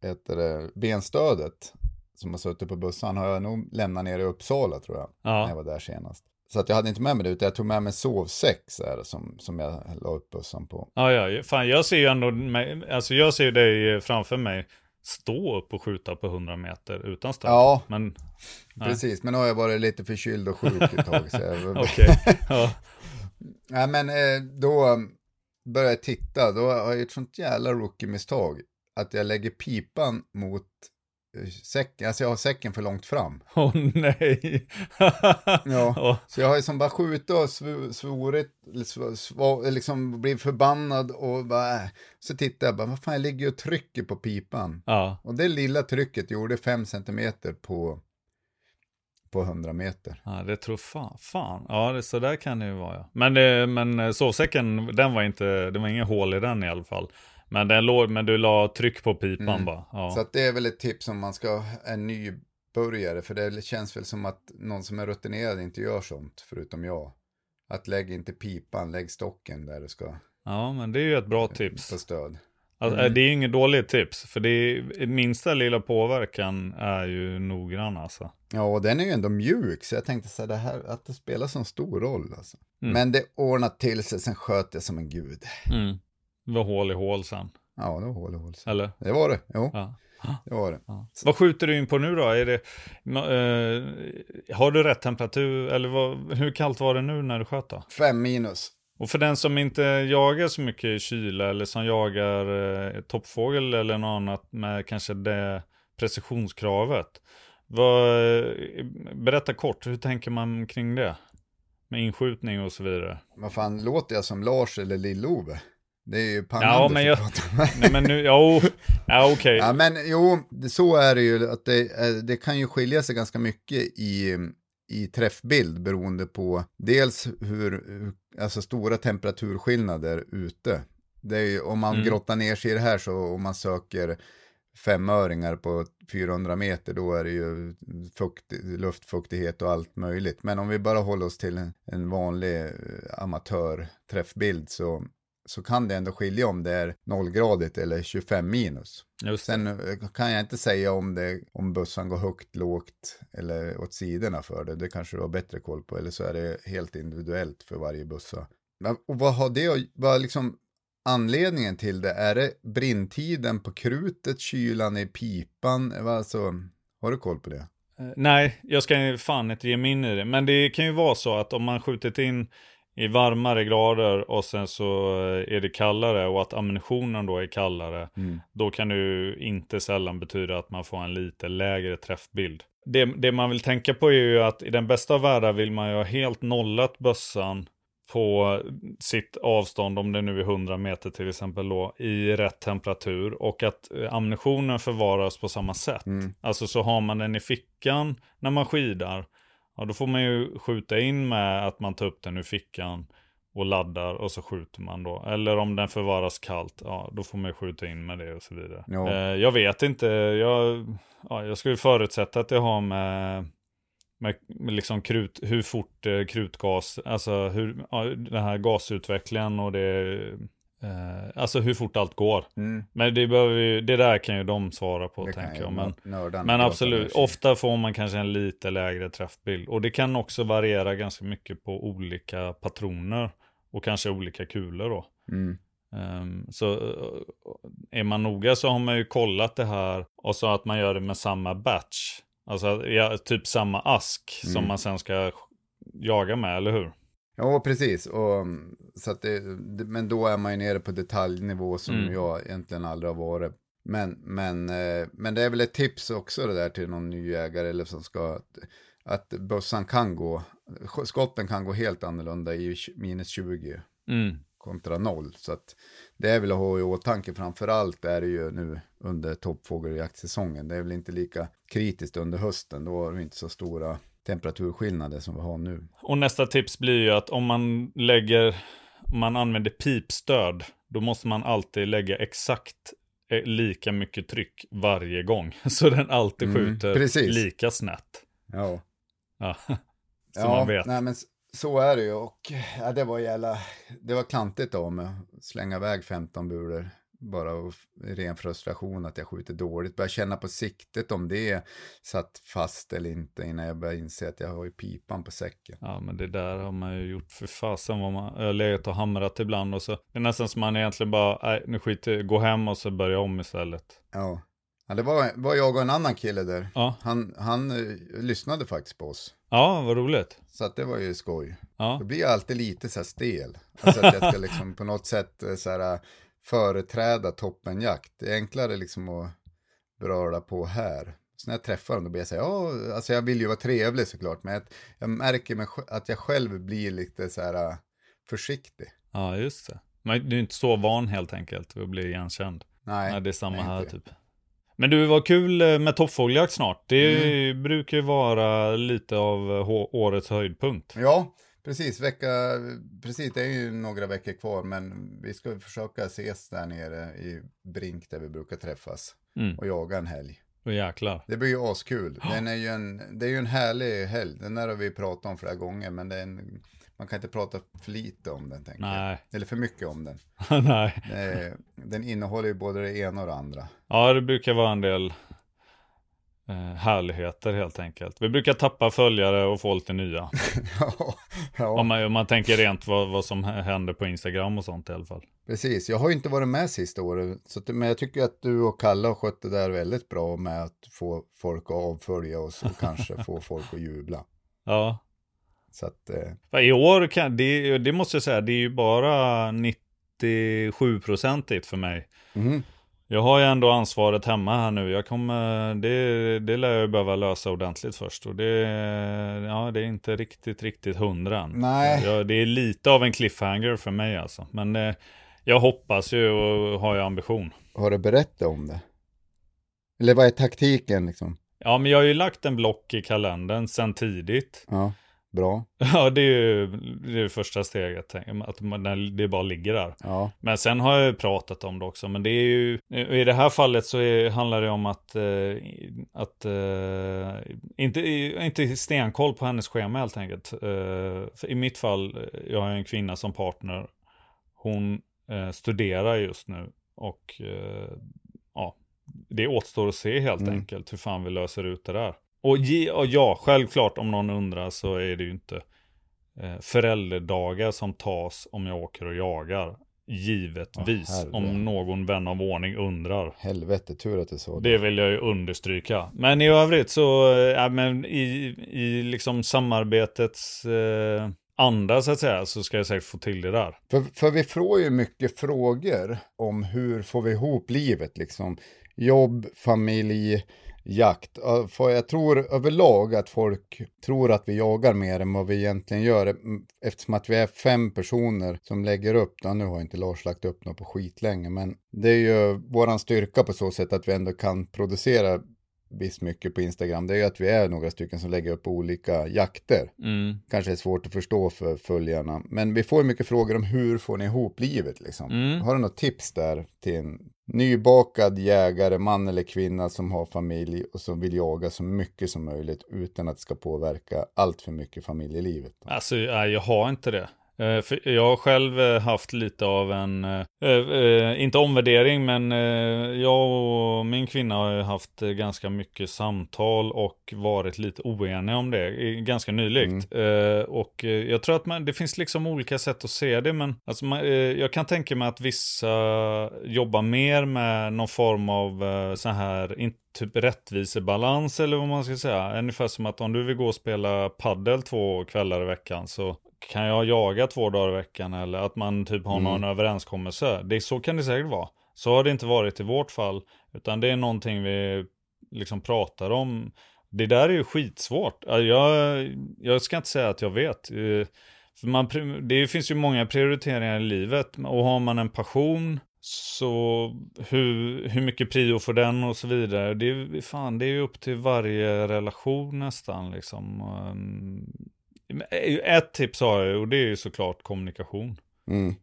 Speaker 3: det, benstödet som har suttit på bussen har jag nog lämnat ner i Uppsala tror jag.
Speaker 2: Ja.
Speaker 3: När jag var där senast. Så att jag hade inte med mig det, utan jag tog med mig en sovsäck så här, som, som jag la upp bussen på.
Speaker 2: Ja, ja, fan jag ser ju ändå, alltså jag ser ju dig framför mig stå upp och skjuta på 100 meter utan stöd.
Speaker 3: Ja.
Speaker 2: Men, Nej.
Speaker 3: Precis, men nu har jag varit lite förkyld och sjuk ett tag. så jag...
Speaker 2: okej. Ja.
Speaker 3: Nej, men eh, då började jag titta, då har jag ett sånt jävla rookie-misstag. Att jag lägger pipan mot eh, säcken, alltså jag har säcken för långt fram.
Speaker 2: Åh nej.
Speaker 3: Ja.
Speaker 2: Ja.
Speaker 3: Så jag har ju som bara skjutit och sv- svorit, sv- sv- liksom blivit förbannad och bara, äh. så tittar jag bara, vad fan jag ligger ju och trycker på pipan.
Speaker 2: Ja.
Speaker 3: Och det lilla trycket gjorde 5 centimeter på, på 100 meter.
Speaker 2: ja, det tror fan. Fan, ja det, så där kan det ju vara ja. Men, det, men eh, sovsäcken, den var inte, det var inga hål i den i alla fall. Men, den låg, men du la tryck på pipan
Speaker 3: Mm.
Speaker 2: bara. Ja.
Speaker 3: Så det är väl ett tips om man ska en nybörjare, för det känns väl som att någon som är rutinerad inte gör sånt, förutom jag. Att lägg inte pipan, lägg stocken där du ska
Speaker 2: ja, men det är ju ett bra tips.
Speaker 3: få stöd.
Speaker 2: Alltså,
Speaker 3: Mm.
Speaker 2: Det är ju inget dåligt tips, för det är, minsta lilla påverkan är ju noggrann alltså.
Speaker 3: Ja, och den är ju ändå mjuk, så jag tänkte så här, det här, att det spelar så stor roll alltså.
Speaker 2: Mm.
Speaker 3: Men det ordnat till sig, sen sköt jag som en gud.
Speaker 2: Mm. Det var hål i hål sen,
Speaker 3: Ja, det var hål i hål.
Speaker 2: eller?
Speaker 3: Det var det, jo,
Speaker 2: Ja.
Speaker 3: det var det.
Speaker 2: Ja. Vad skjuter du in på nu då? Är det, eh, har du rätt temperatur? Eller vad, hur kallt var det nu när du sköt då?
Speaker 3: Fem minus.
Speaker 2: Och för den som inte jagar så mycket i kyla eller som jagar eh, toppfågel eller något annat med kanske det precisionskravet. Vad, eh, berätta kort, hur tänker man kring det? Med inskjutning och så vidare.
Speaker 3: Vad fan, låter jag som Lars eller Lill-Ove? Det är ju pannan
Speaker 2: Ja, men jag-. Nej men nu, ja, oh, ja okej.
Speaker 3: Ja, men jo, så är det ju att det, eh, det kan ju skilja sig ganska mycket i, i träffbild beroende på dels hur, hur- alltså stora temperaturskillnader ute. Det är ju, om man
Speaker 2: Mm.
Speaker 3: grottar ner sig i det här så om man söker femöringar på 400 meter då är det ju fukt, luftfuktighet och allt möjligt. Men om vi bara håller oss till en, en vanlig eh, amatörträffbild så, så kan det ändå skilja om det är nollgradigt eller 25 minus. Sen eh, kan jag inte säga om, det, om bussen går högt, lågt eller åt sidorna för det. Det kanske du har bättre koll på. Eller så är det helt individuellt för varje bussa. Och vad har det vad liksom anledningen till det? Är det brintiden på krutet, kylan i pipan? Alltså, har du koll på det?
Speaker 2: Eh, Nej, jag ska fan inte ge mig in i det. Men det kan ju vara så att om man skjutit in i varmare grader och sen så eh, är det kallare och att ammunitionen då är kallare. Då kan det ju inte sällan betyda att man får en lite lägre träffbild. Det, det man vill tänka på är ju att i den bästa av världar vill man ju ha helt nollat bössan på sitt avstånd, om det nu är 100 meter till exempel då, i rätt temperatur och att eh, ammunitionen förvaras på samma sätt. Alltså så har man den i fickan när man skidar, ja då får man ju skjuta in med att man tar upp den ur fickan och laddar och så skjuter man då. Eller om den förvaras kallt, ja då får man ju skjuta in med det och så vidare. Eh, jag vet inte, jag, ja, jag skulle förutsätta att det har med med, med liksom krut, hur fort eh, krutgas, alltså hur, ja, den här gasutvecklingen och det, eh, alltså hur fort allt går.
Speaker 3: Mm.
Speaker 2: Men det, behöver ju, det där kan ju de svara på
Speaker 3: Det
Speaker 2: tänker jag. Men, men absolut, ofta får man kanske en lite lägre träffbild. Och det kan också variera ganska mycket på olika patroner och kanske olika kulor då.
Speaker 3: Mm.
Speaker 2: Ehm, så eh, är man noga så har man ju kollat det här och så att man gör det med samma batch. Alltså ja, typ samma ask som
Speaker 3: Mm.
Speaker 2: man sen ska jaga med, eller hur?
Speaker 3: Ja, precis. Och, mm, så det, men då är man ju nere på detaljnivå som
Speaker 2: Mm.
Speaker 3: jag egentligen aldrig har varit. Men, men, eh, men det är väl ett tips också det där till någon ny jägare eller som ska, att, bössan kan gå, skotten kan gå helt annorlunda i minus 20
Speaker 2: Mm.
Speaker 3: Kontra noll. Så att det är väl att ha i åtanke framför allt är det ju nu under toppfågeljaktsäsongen. Det är väl inte lika kritiskt under hösten, då har vi inte så stora temperaturskillnader som vi har nu.
Speaker 2: Och nästa tips blir ju att om man lägger, om man använder pipstöd, då måste man alltid lägga exakt eh, lika mycket tryck varje gång. Så den alltid
Speaker 3: Mm,
Speaker 2: skjuter
Speaker 3: precis.
Speaker 2: lika snett.
Speaker 3: Ja.
Speaker 2: Ja. Så
Speaker 3: ja,
Speaker 2: man vet.
Speaker 3: Nej, men så är det ju och ja, det var jävla, det var klantigt av mig att slänga iväg 15 bulor bara av ren frustration att jag skjuter dåligt. Börjar känna på siktet om det satt fast eller inte innan jag börjar inse att jag har ju pipan på säcken.
Speaker 2: Ja men det där har man ju gjort för fasen vad man, har legat och hamrat ibland och så. Det är nästan som man egentligen bara, nej nu skiter gå hem och så börja om istället.
Speaker 3: Ja. Ja, det var, var jag och en annan kille där.
Speaker 2: Ja.
Speaker 3: Han, han uh, lyssnade faktiskt på oss.
Speaker 2: Ja, vad roligt.
Speaker 3: Så att det var ju skoj.
Speaker 2: Ja.
Speaker 3: Då blir jag alltid lite så här stel. Alltså att jag ska liksom på något sätt uh, så här, företräda toppenjakt. Det är enklare liksom att bröla på här. Så när jag träffar dem då blir jag så här, ja, alltså jag vill ju vara trevlig såklart. Men jag, jag märker mig, att jag själv blir lite så här försiktig.
Speaker 2: Ja, just det. Men du är inte så van helt enkelt att bli igenkänd.
Speaker 3: Nej,
Speaker 2: Nej det är samma här typ. Men du, var kul eh, med toppfågeljakt snart. Det
Speaker 3: Mm.
Speaker 2: brukar ju vara lite av eh, årets höjdpunkt.
Speaker 3: Ja, precis. Vecka, precis, det är ju några veckor kvar, men vi ska försöka ses där nere i Brink där vi brukar träffas
Speaker 2: Mm.
Speaker 3: och jaga en helg.
Speaker 2: Och jäklar.
Speaker 3: Det blir ju askul. Den är ju en, det är ju en härlig helg. Den där har vi pratat om flera gånger, men det är en, man kan inte prata för lite om den, tänker
Speaker 2: Nej.
Speaker 3: jag. Eller för mycket om den.
Speaker 2: Nej.
Speaker 3: Eh, Den innehåller ju både det ena och det andra.
Speaker 2: Ja, det brukar vara en del eh, härligheter helt enkelt. Vi brukar tappa följare och få lite nya.
Speaker 3: ja, ja,
Speaker 2: Om man, om man tänker rent vad, vad som händer på Instagram och sånt i alla fall.
Speaker 3: precis. Jag har ju inte varit med sista året, så att, men jag tycker att du och Kalle har skött det där väldigt bra med att få folk att avfölja oss och kanske få folk att jubla.
Speaker 2: Ja.
Speaker 3: Så att, eh,
Speaker 2: I år kan, det, det måste jag säga, det är ju bara 97-procentigt för mig.
Speaker 3: mhm.
Speaker 2: Jag har ju ändå ansvaret hemma här nu. Jag kommer, det, det lär jag behöva lösa ordentligt först. Och det, ja, det är inte riktigt, riktigt hundra än.
Speaker 3: Nej.
Speaker 2: Ja, det är lite av en cliffhanger för mig alltså. Men eh, jag hoppas ju och har ju ambition.
Speaker 3: har du berättat om det? Eller vad är taktiken liksom?
Speaker 2: Ja, men jag har ju lagt en block i kalendern sedan tidigt.
Speaker 3: Ja, bra.
Speaker 2: Ja, det är ju det, är det första steget. Att man, det bara ligger där.
Speaker 3: Ja,
Speaker 2: Men sen har jag ju pratat om det också. Men det är ju, i det här fallet så är, handlar det om att, eh, att eh, inte, inte stenkoll på hennes schema helt enkelt. Eh, I mitt fall, jag har ju en kvinna som partner. Hon studerar just nu och ja, det återstår att se helt
Speaker 3: Mm.
Speaker 2: enkelt hur fan vi löser ut det där. Och, ja, självklart om någon undrar så är det ju inte eh, föräldradagar som tas om jag åker och jagar. Givetvis,
Speaker 3: herre.
Speaker 2: om någon vän av ordning undrar.
Speaker 3: helvete, tur att du sa det.
Speaker 2: Det vill jag ju understryka. Men i övrigt så, eh, ja, men i, i liksom samarbetets eh, anda så att säga, så ska jag säkert få till det där.
Speaker 3: För, för vi får ju mycket frågor om hur får vi ihop livet liksom. Jobb, familj, jakt. Ja, För jag tror överlag att folk tror att vi jagar mer än vad vi egentligen gör. Eftersom att vi är fem personer som lägger upp, ja, nu har inte Lars lagt upp något på skitlänge, men det är ju våran styrka på så sätt att vi ändå kan producera visst mycket på Instagram. Det är ju att vi är några stycken som lägger upp olika jakter
Speaker 2: Mm.
Speaker 3: kanske är svårt att förstå för följarna. Men vi får mycket frågor om hur får ni ihop livet liksom.
Speaker 2: Mm.
Speaker 3: Har du något tips där till nybakad jägare, man eller kvinna som har familj och som vill jaga så mycket som möjligt utan att det ska påverka allt för mycket familjelivet?
Speaker 2: Alltså, jag har inte det. Eh, för jag har själv eh, haft lite av en, eh, inte omvärdering, men jag och min kvinna har haft ganska mycket samtal och varit lite oeniga om det, ganska nyligt. Eh, och jag tror att man, det finns liksom olika sätt att se det, men alltså, man, jag kan tänka mig att vissa jobbar mer med någon form av så här, typ rättvisebalans eller vad man ska säga. Ungefär som att om du vill gå och spela paddel två kvällar i veckan så kan jag jaga två dagar i veckan eller att man typ har någon överenskommelse. Det, så kan det säkert vara. Så har det inte varit i vårt fall. Utan det är någonting vi liksom pratar om. Det där är ju skitsvårt. Ja, Jag, jag ska inte säga att jag vet. Eh, man, det finns ju många prioriteringar i livet. Och har man en passion så hur, hur mycket prio får den och så vidare. Det är, fan, det är ju upp till varje relation nästan liksom. Um, ett tips har jag och det är ju såklart kommunikation.
Speaker 3: Mm.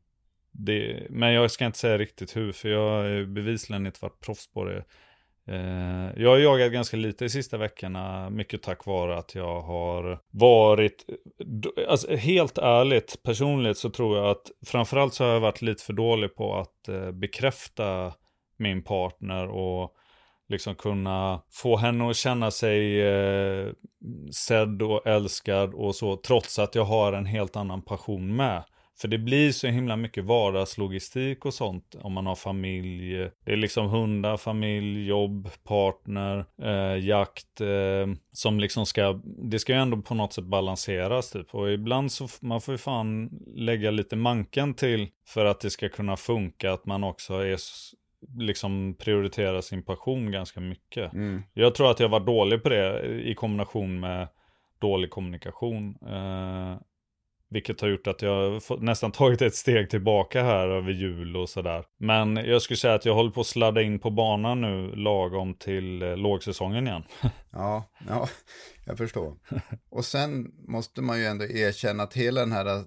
Speaker 2: Det, men jag ska inte säga riktigt hur, för jag har ju bevisligen inte varit proffs på det Eh, jag har jagat ganska lite de sista veckorna, mycket tack vare att jag har varit, alltså helt ärligt, personligt så tror jag att framförallt så har jag varit lite för dålig på att eh, bekräfta min partner och liksom kunna få henne att känna sig eh, sedd och älskad och så, trots att jag har en helt annan passion med. För det blir så himla mycket vardagslogistik och sånt om man har familj. Det är liksom hundar, familj, jobb, partner, eh, jakt. Eh, som liksom ska, det ska ju ändå på något sätt balanseras typ. Och ibland så, man får ju fan lägga lite manken till för att det ska kunna funka. Att man också är liksom prioritera sin passion ganska mycket. Mm. Jag tror att jag var dålig på det i kombination med dålig kommunikation. Eh, vilket har gjort att jag nästan tagit ett steg tillbaka här över jul och sådär. Men jag skulle säga att jag håller på att sladda in på banan nu lagom till eh, lågsäsongen igen.
Speaker 3: ja, ja, jag förstår. Och sen måste man ju ändå erkänna att hela den här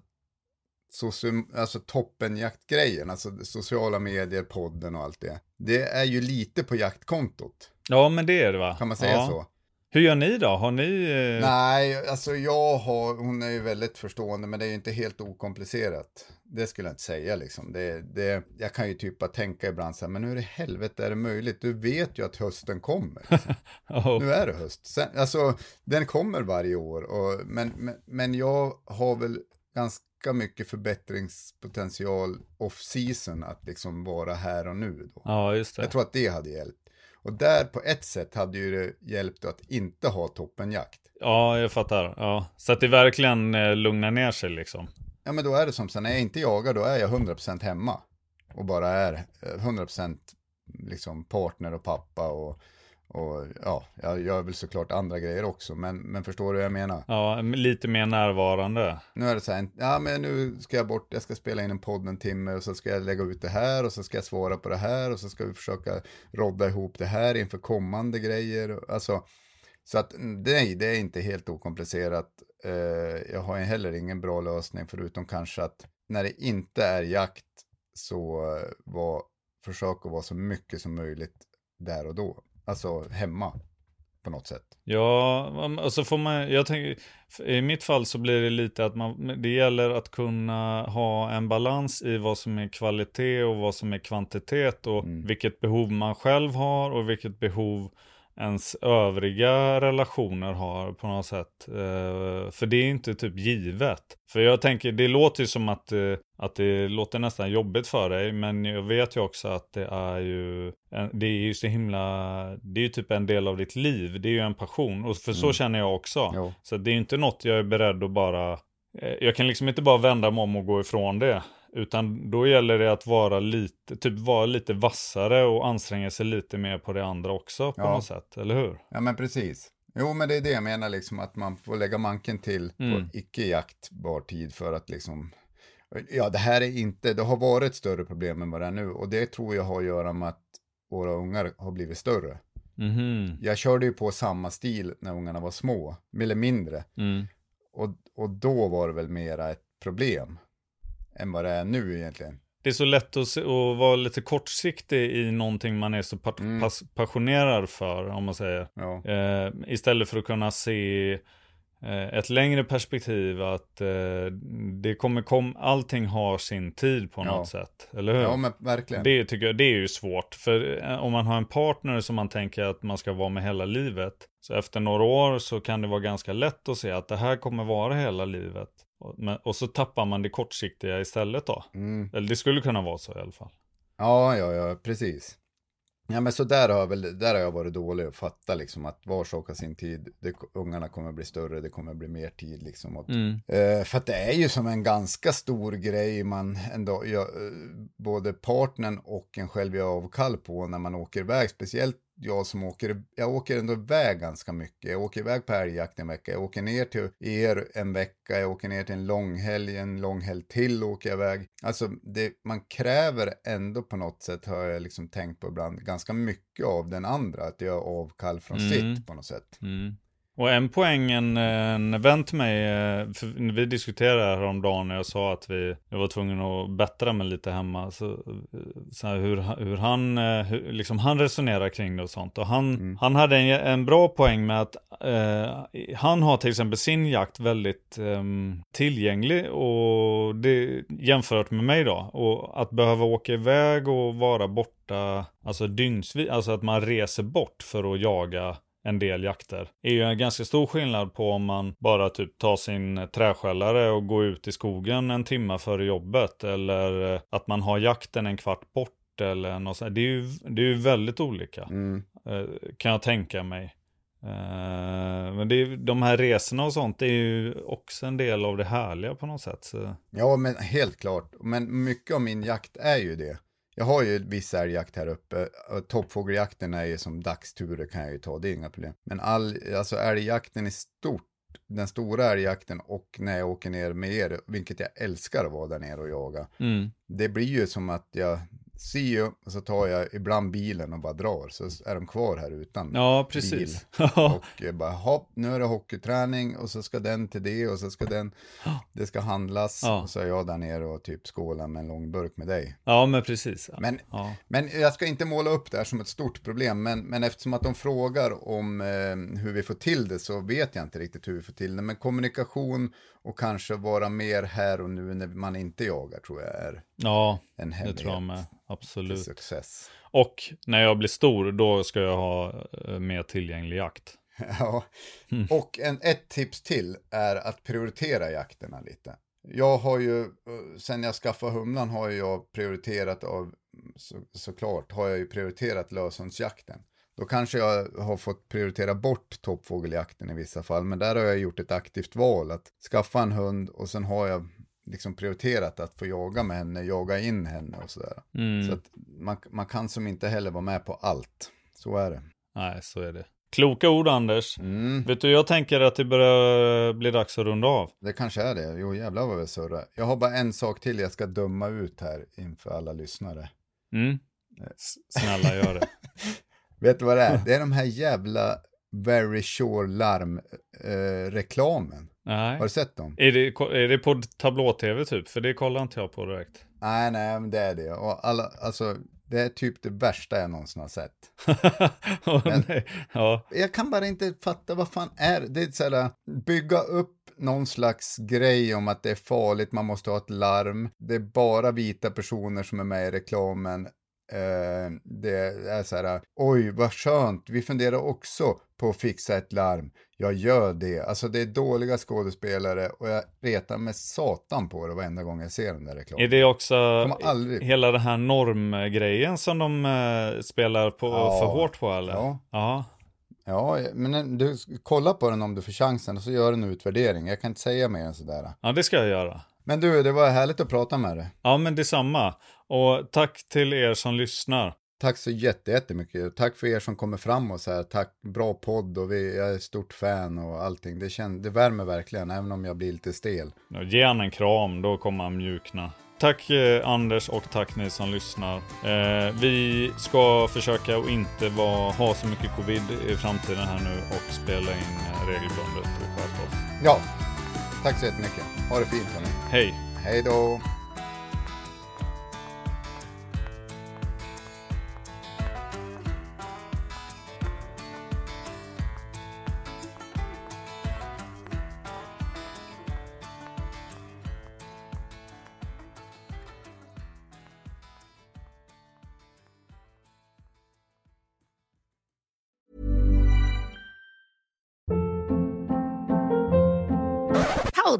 Speaker 3: alltså toppenjaktgrejen, alltså sociala medier, podden och allt det. Det är ju lite på jaktkontot.
Speaker 2: Ja, men det är det va?
Speaker 3: Kan man säga
Speaker 2: ja.
Speaker 3: så?
Speaker 2: Hur gör ni då? Har ni?
Speaker 3: Eh... Nej, alltså jag har, hon är ju väldigt förstående, men det är ju inte helt okomplicerat. Det skulle jag inte säga liksom. Det, det, jag kan ju typ bara tänka ibland så här, men hur i helvete är det möjligt? Du vet ju att hösten kommer. Liksom. oh. Nu är det höst. Sen, alltså, den kommer varje år, och, men, men, men jag har väl ganska mycket förbättringspotential off-season att liksom vara här och nu. Då.
Speaker 2: Ja, just det.
Speaker 3: Jag tror att det hade hjälpt. Och där på ett sätt hade ju det hjälpt att inte ha toppenjakt.
Speaker 2: Ja, jag fattar. Ja. Så att det verkligen eh, lugnar ner sig liksom.
Speaker 3: Ja, men då är det som så när jag inte jagar, då är jag 100% hemma. Och bara är 100% eh, liksom partner och pappa och och ja, jag gör väl såklart andra grejer också, men, men förstår du vad jag menar?
Speaker 2: Ja, lite mer närvarande.
Speaker 3: Nu är det så här, ja men nu ska jag bort, jag ska spela in en podd en timme och så ska jag lägga ut det här och så ska jag svara på det här och så ska vi försöka rodda ihop det här inför kommande grejer. Alltså, så att nej, det är inte helt okomplicerat. Uh, jag har heller ingen bra lösning förutom kanske att när det inte är jakt så uh, var, försök att vara så mycket som möjligt där och då. Alltså hemma på något sätt.
Speaker 2: Ja, alltså får man, jag tänker, i mitt fall så blir det lite att man, det gäller att kunna ha en balans i vad som är kvalitet och vad som är kvantitet och mm. vilket behov man själv har och vilket behov ens övriga relationer har på något sätt. Uh, för det är inte typ givet. För jag tänker, det låter ju som att, uh, att det låter nästan jobbigt för dig, men jag vet ju också att det är ju, det är ju så himla, det är ju typ en del av ditt liv, det är ju en passion, och för mm. så känner jag också. Jo. Så det är ju inte något jag är beredd att bara, uh, jag kan liksom inte bara vända mig om och gå ifrån det. Utan då gäller det att vara lite, typ vara lite vassare och anstränga sig lite mer på det andra också på ja. något sätt, eller hur?
Speaker 3: Ja men precis. Jo men det är det jag menar liksom att man får lägga manken till mm. på icke jaktbar tid för att liksom Ja det här är inte, det har varit ett större problem än vad det är nu och det tror jag har att göra med att våra ungar har blivit större. Mm. Jag körde ju på samma stil när ungarna var små, eller mindre. Mm. Och, och då var det väl mera ett problem än vad det är nu egentligen.
Speaker 2: Det är så lätt att, se, att vara lite kortsiktig i någonting man är så pa mm. pass, passionerad för, om man säger. Ja. Eh, istället för att kunna se eh, ett längre perspektiv, att eh, det kommer kom, allting har sin tid på något sätt. Eller hur?
Speaker 3: Ja, men verkligen.
Speaker 2: Det tycker jag, det är ju svårt. För eh, om man har en partner som man tänker att man ska vara med hela livet, så efter några år så kan det vara ganska lätt att se att det här kommer vara hela livet. Och, så tappar man det kortsiktiga istället då. Mm. Eller det skulle kunna vara så i alla fall.
Speaker 3: Ja, ja, ja, precis. Ja, men så där har, väl, där har jag varit dålig att fatta liksom att var sak har sin tid. Det, ungarna kommer bli större, det kommer bli mer tid liksom. Och, mm. eh, för att det är ju som en ganska stor grej man ändå, ja, eh, både partnern och en själv gör avkall på när man åker iväg. Speciellt jag som åker, jag åker ändå iväg ganska mycket. Jag åker iväg på älgjakt en vecka, jag åker ner till er en vecka, jag åker ner till en långhelg, en långhelg till åker jag iväg. Alltså, det, man kräver ändå på något sätt, har jag liksom tänkt på ibland, ganska mycket av den andra, att jag avkall från mm. sitt på något sätt.
Speaker 2: Mm. Och en poäng, en, en vän till mig, eh, för vi diskuterade här om dagen när jag sa att vi, jag var tvungen att bättra mig lite hemma. Så, så här, hur, hur, han, eh, hur, liksom han resonerar kring det och sånt. Och han, mm. han hade en, en bra poäng med att eh, han har till exempel sin jakt väldigt eh, tillgänglig och det, jämfört med mig då. Och att behöva åka iväg och vara borta, alltså dygnsvis, alltså att man reser bort för att jaga en del jakter. är ju en ganska stor skillnad på om man bara typ tar sin träskällare och går ut i skogen en timme före jobbet eller eh, att man har jakten en kvart bort eller något sånt. Det är ju, det är ju väldigt olika. Mm. Eh, kan jag tänka mig. Eh, men det är, de här resorna och sånt är ju också en del av det härliga på något sätt. Så.
Speaker 3: Ja, men helt klart. Men mycket av min jakt är ju det. Jag har ju viss älgjakt här uppe. Toppfågeljakten är ju som dagsturer kan jag ju ta, det är inga problem. Men all, alltså älgjakten i stort, den stora älgjakten och när jag åker ner med er, vilket jag älskar att vara där nere och jaga. Mm. Det blir ju som att jag och så tar jag ibland bilen och bara drar, så är de kvar här utan
Speaker 2: Ja, precis.
Speaker 3: Bil. och bara, hopp, nu är det hockeyträning och så ska den till det och så ska den, det ska handlas ja. och så är jag där nere och typ skålar med en lång burk med dig.
Speaker 2: Ja, men precis.
Speaker 3: Men,
Speaker 2: ja.
Speaker 3: men jag ska inte måla upp det här som ett stort problem, men, men eftersom att de frågar om eh, hur vi får till det så vet jag inte riktigt hur vi får till det, men kommunikation och kanske vara mer här och nu när man inte jagar tror jag är
Speaker 2: ja,
Speaker 3: en hemlighet.
Speaker 2: det tror jag med. Absolut.
Speaker 3: Success.
Speaker 2: Och när jag blir stor, då ska jag ha eh, mer tillgänglig jakt.
Speaker 3: Ja, mm. och en, ett tips till är att prioritera jakterna lite. Jag har ju, eh, sen jag skaffade humlan har jag prioriterat av, så, såklart, har jag ju prioriterat löshundsjakten. Då kanske jag har fått prioritera bort toppfågeljakten i vissa fall, men där har jag gjort ett aktivt val att skaffa en hund och sen har jag liksom prioriterat att få jaga med henne, jaga in henne och sådär. Mm. Så att man, man kan som inte heller vara med på allt. Så är det.
Speaker 2: Nej, så är det. Kloka ord Anders. Mm. Vet du, jag tänker att det börjar bli dags att runda av.
Speaker 3: Det kanske är det. Jo, jävlar vad vi surrar. Jag har bara en sak till jag ska döma ut här inför alla lyssnare.
Speaker 2: Mm. Snälla gör det.
Speaker 3: Vet du vad det är? Det är de här jävla Very Sure Larm-reklamen. Eh. Har du sett dem?
Speaker 2: Är det, är det på tablå-tv typ? För det kollar inte jag på direkt.
Speaker 3: Nej, nej, men det är det. Och alla, alltså, det är typ det värsta jag någonsin har sett.
Speaker 2: oh, ja.
Speaker 3: Jag kan bara inte fatta vad fan är det? är såhär, bygga upp någon slags grej om att det är farligt, man måste ha ett larm. Det är bara vita personer som är med i reklamen. Eh, det är så här, oj vad skönt, vi funderar också på att fixa ett larm. Jag gör det. Alltså det är dåliga skådespelare och jag retar med satan på det varenda gång jag ser den där reklamen.
Speaker 2: Är det också aldrig... hela den här normgrejen som de uh, spelar på, ja. för hårt på eller?
Speaker 3: Ja. ja. Ja, men du, kolla på den om du får chansen och så gör en utvärdering. Jag kan inte säga mer än sådär.
Speaker 2: Ja, det ska jag göra.
Speaker 3: Men du, det var härligt att prata med dig.
Speaker 2: Ja, men detsamma. Och tack till er som lyssnar.
Speaker 3: Tack så jättemycket. Tack för er som kommer fram och så här. Tack, bra podd och vi, jag är stort fan och allting. Det, känns, det värmer verkligen, även om jag blir lite stel.
Speaker 2: Ge han en kram, då kommer han mjukna. Tack eh, Anders och tack ni som lyssnar. Eh, vi ska försöka att inte vara, ha så mycket covid i framtiden här nu och spela in eh, regelbundet och sköta oss.
Speaker 3: Ja, tack så jättemycket. Ha det fint hörni.
Speaker 2: Hej.
Speaker 3: Hej då.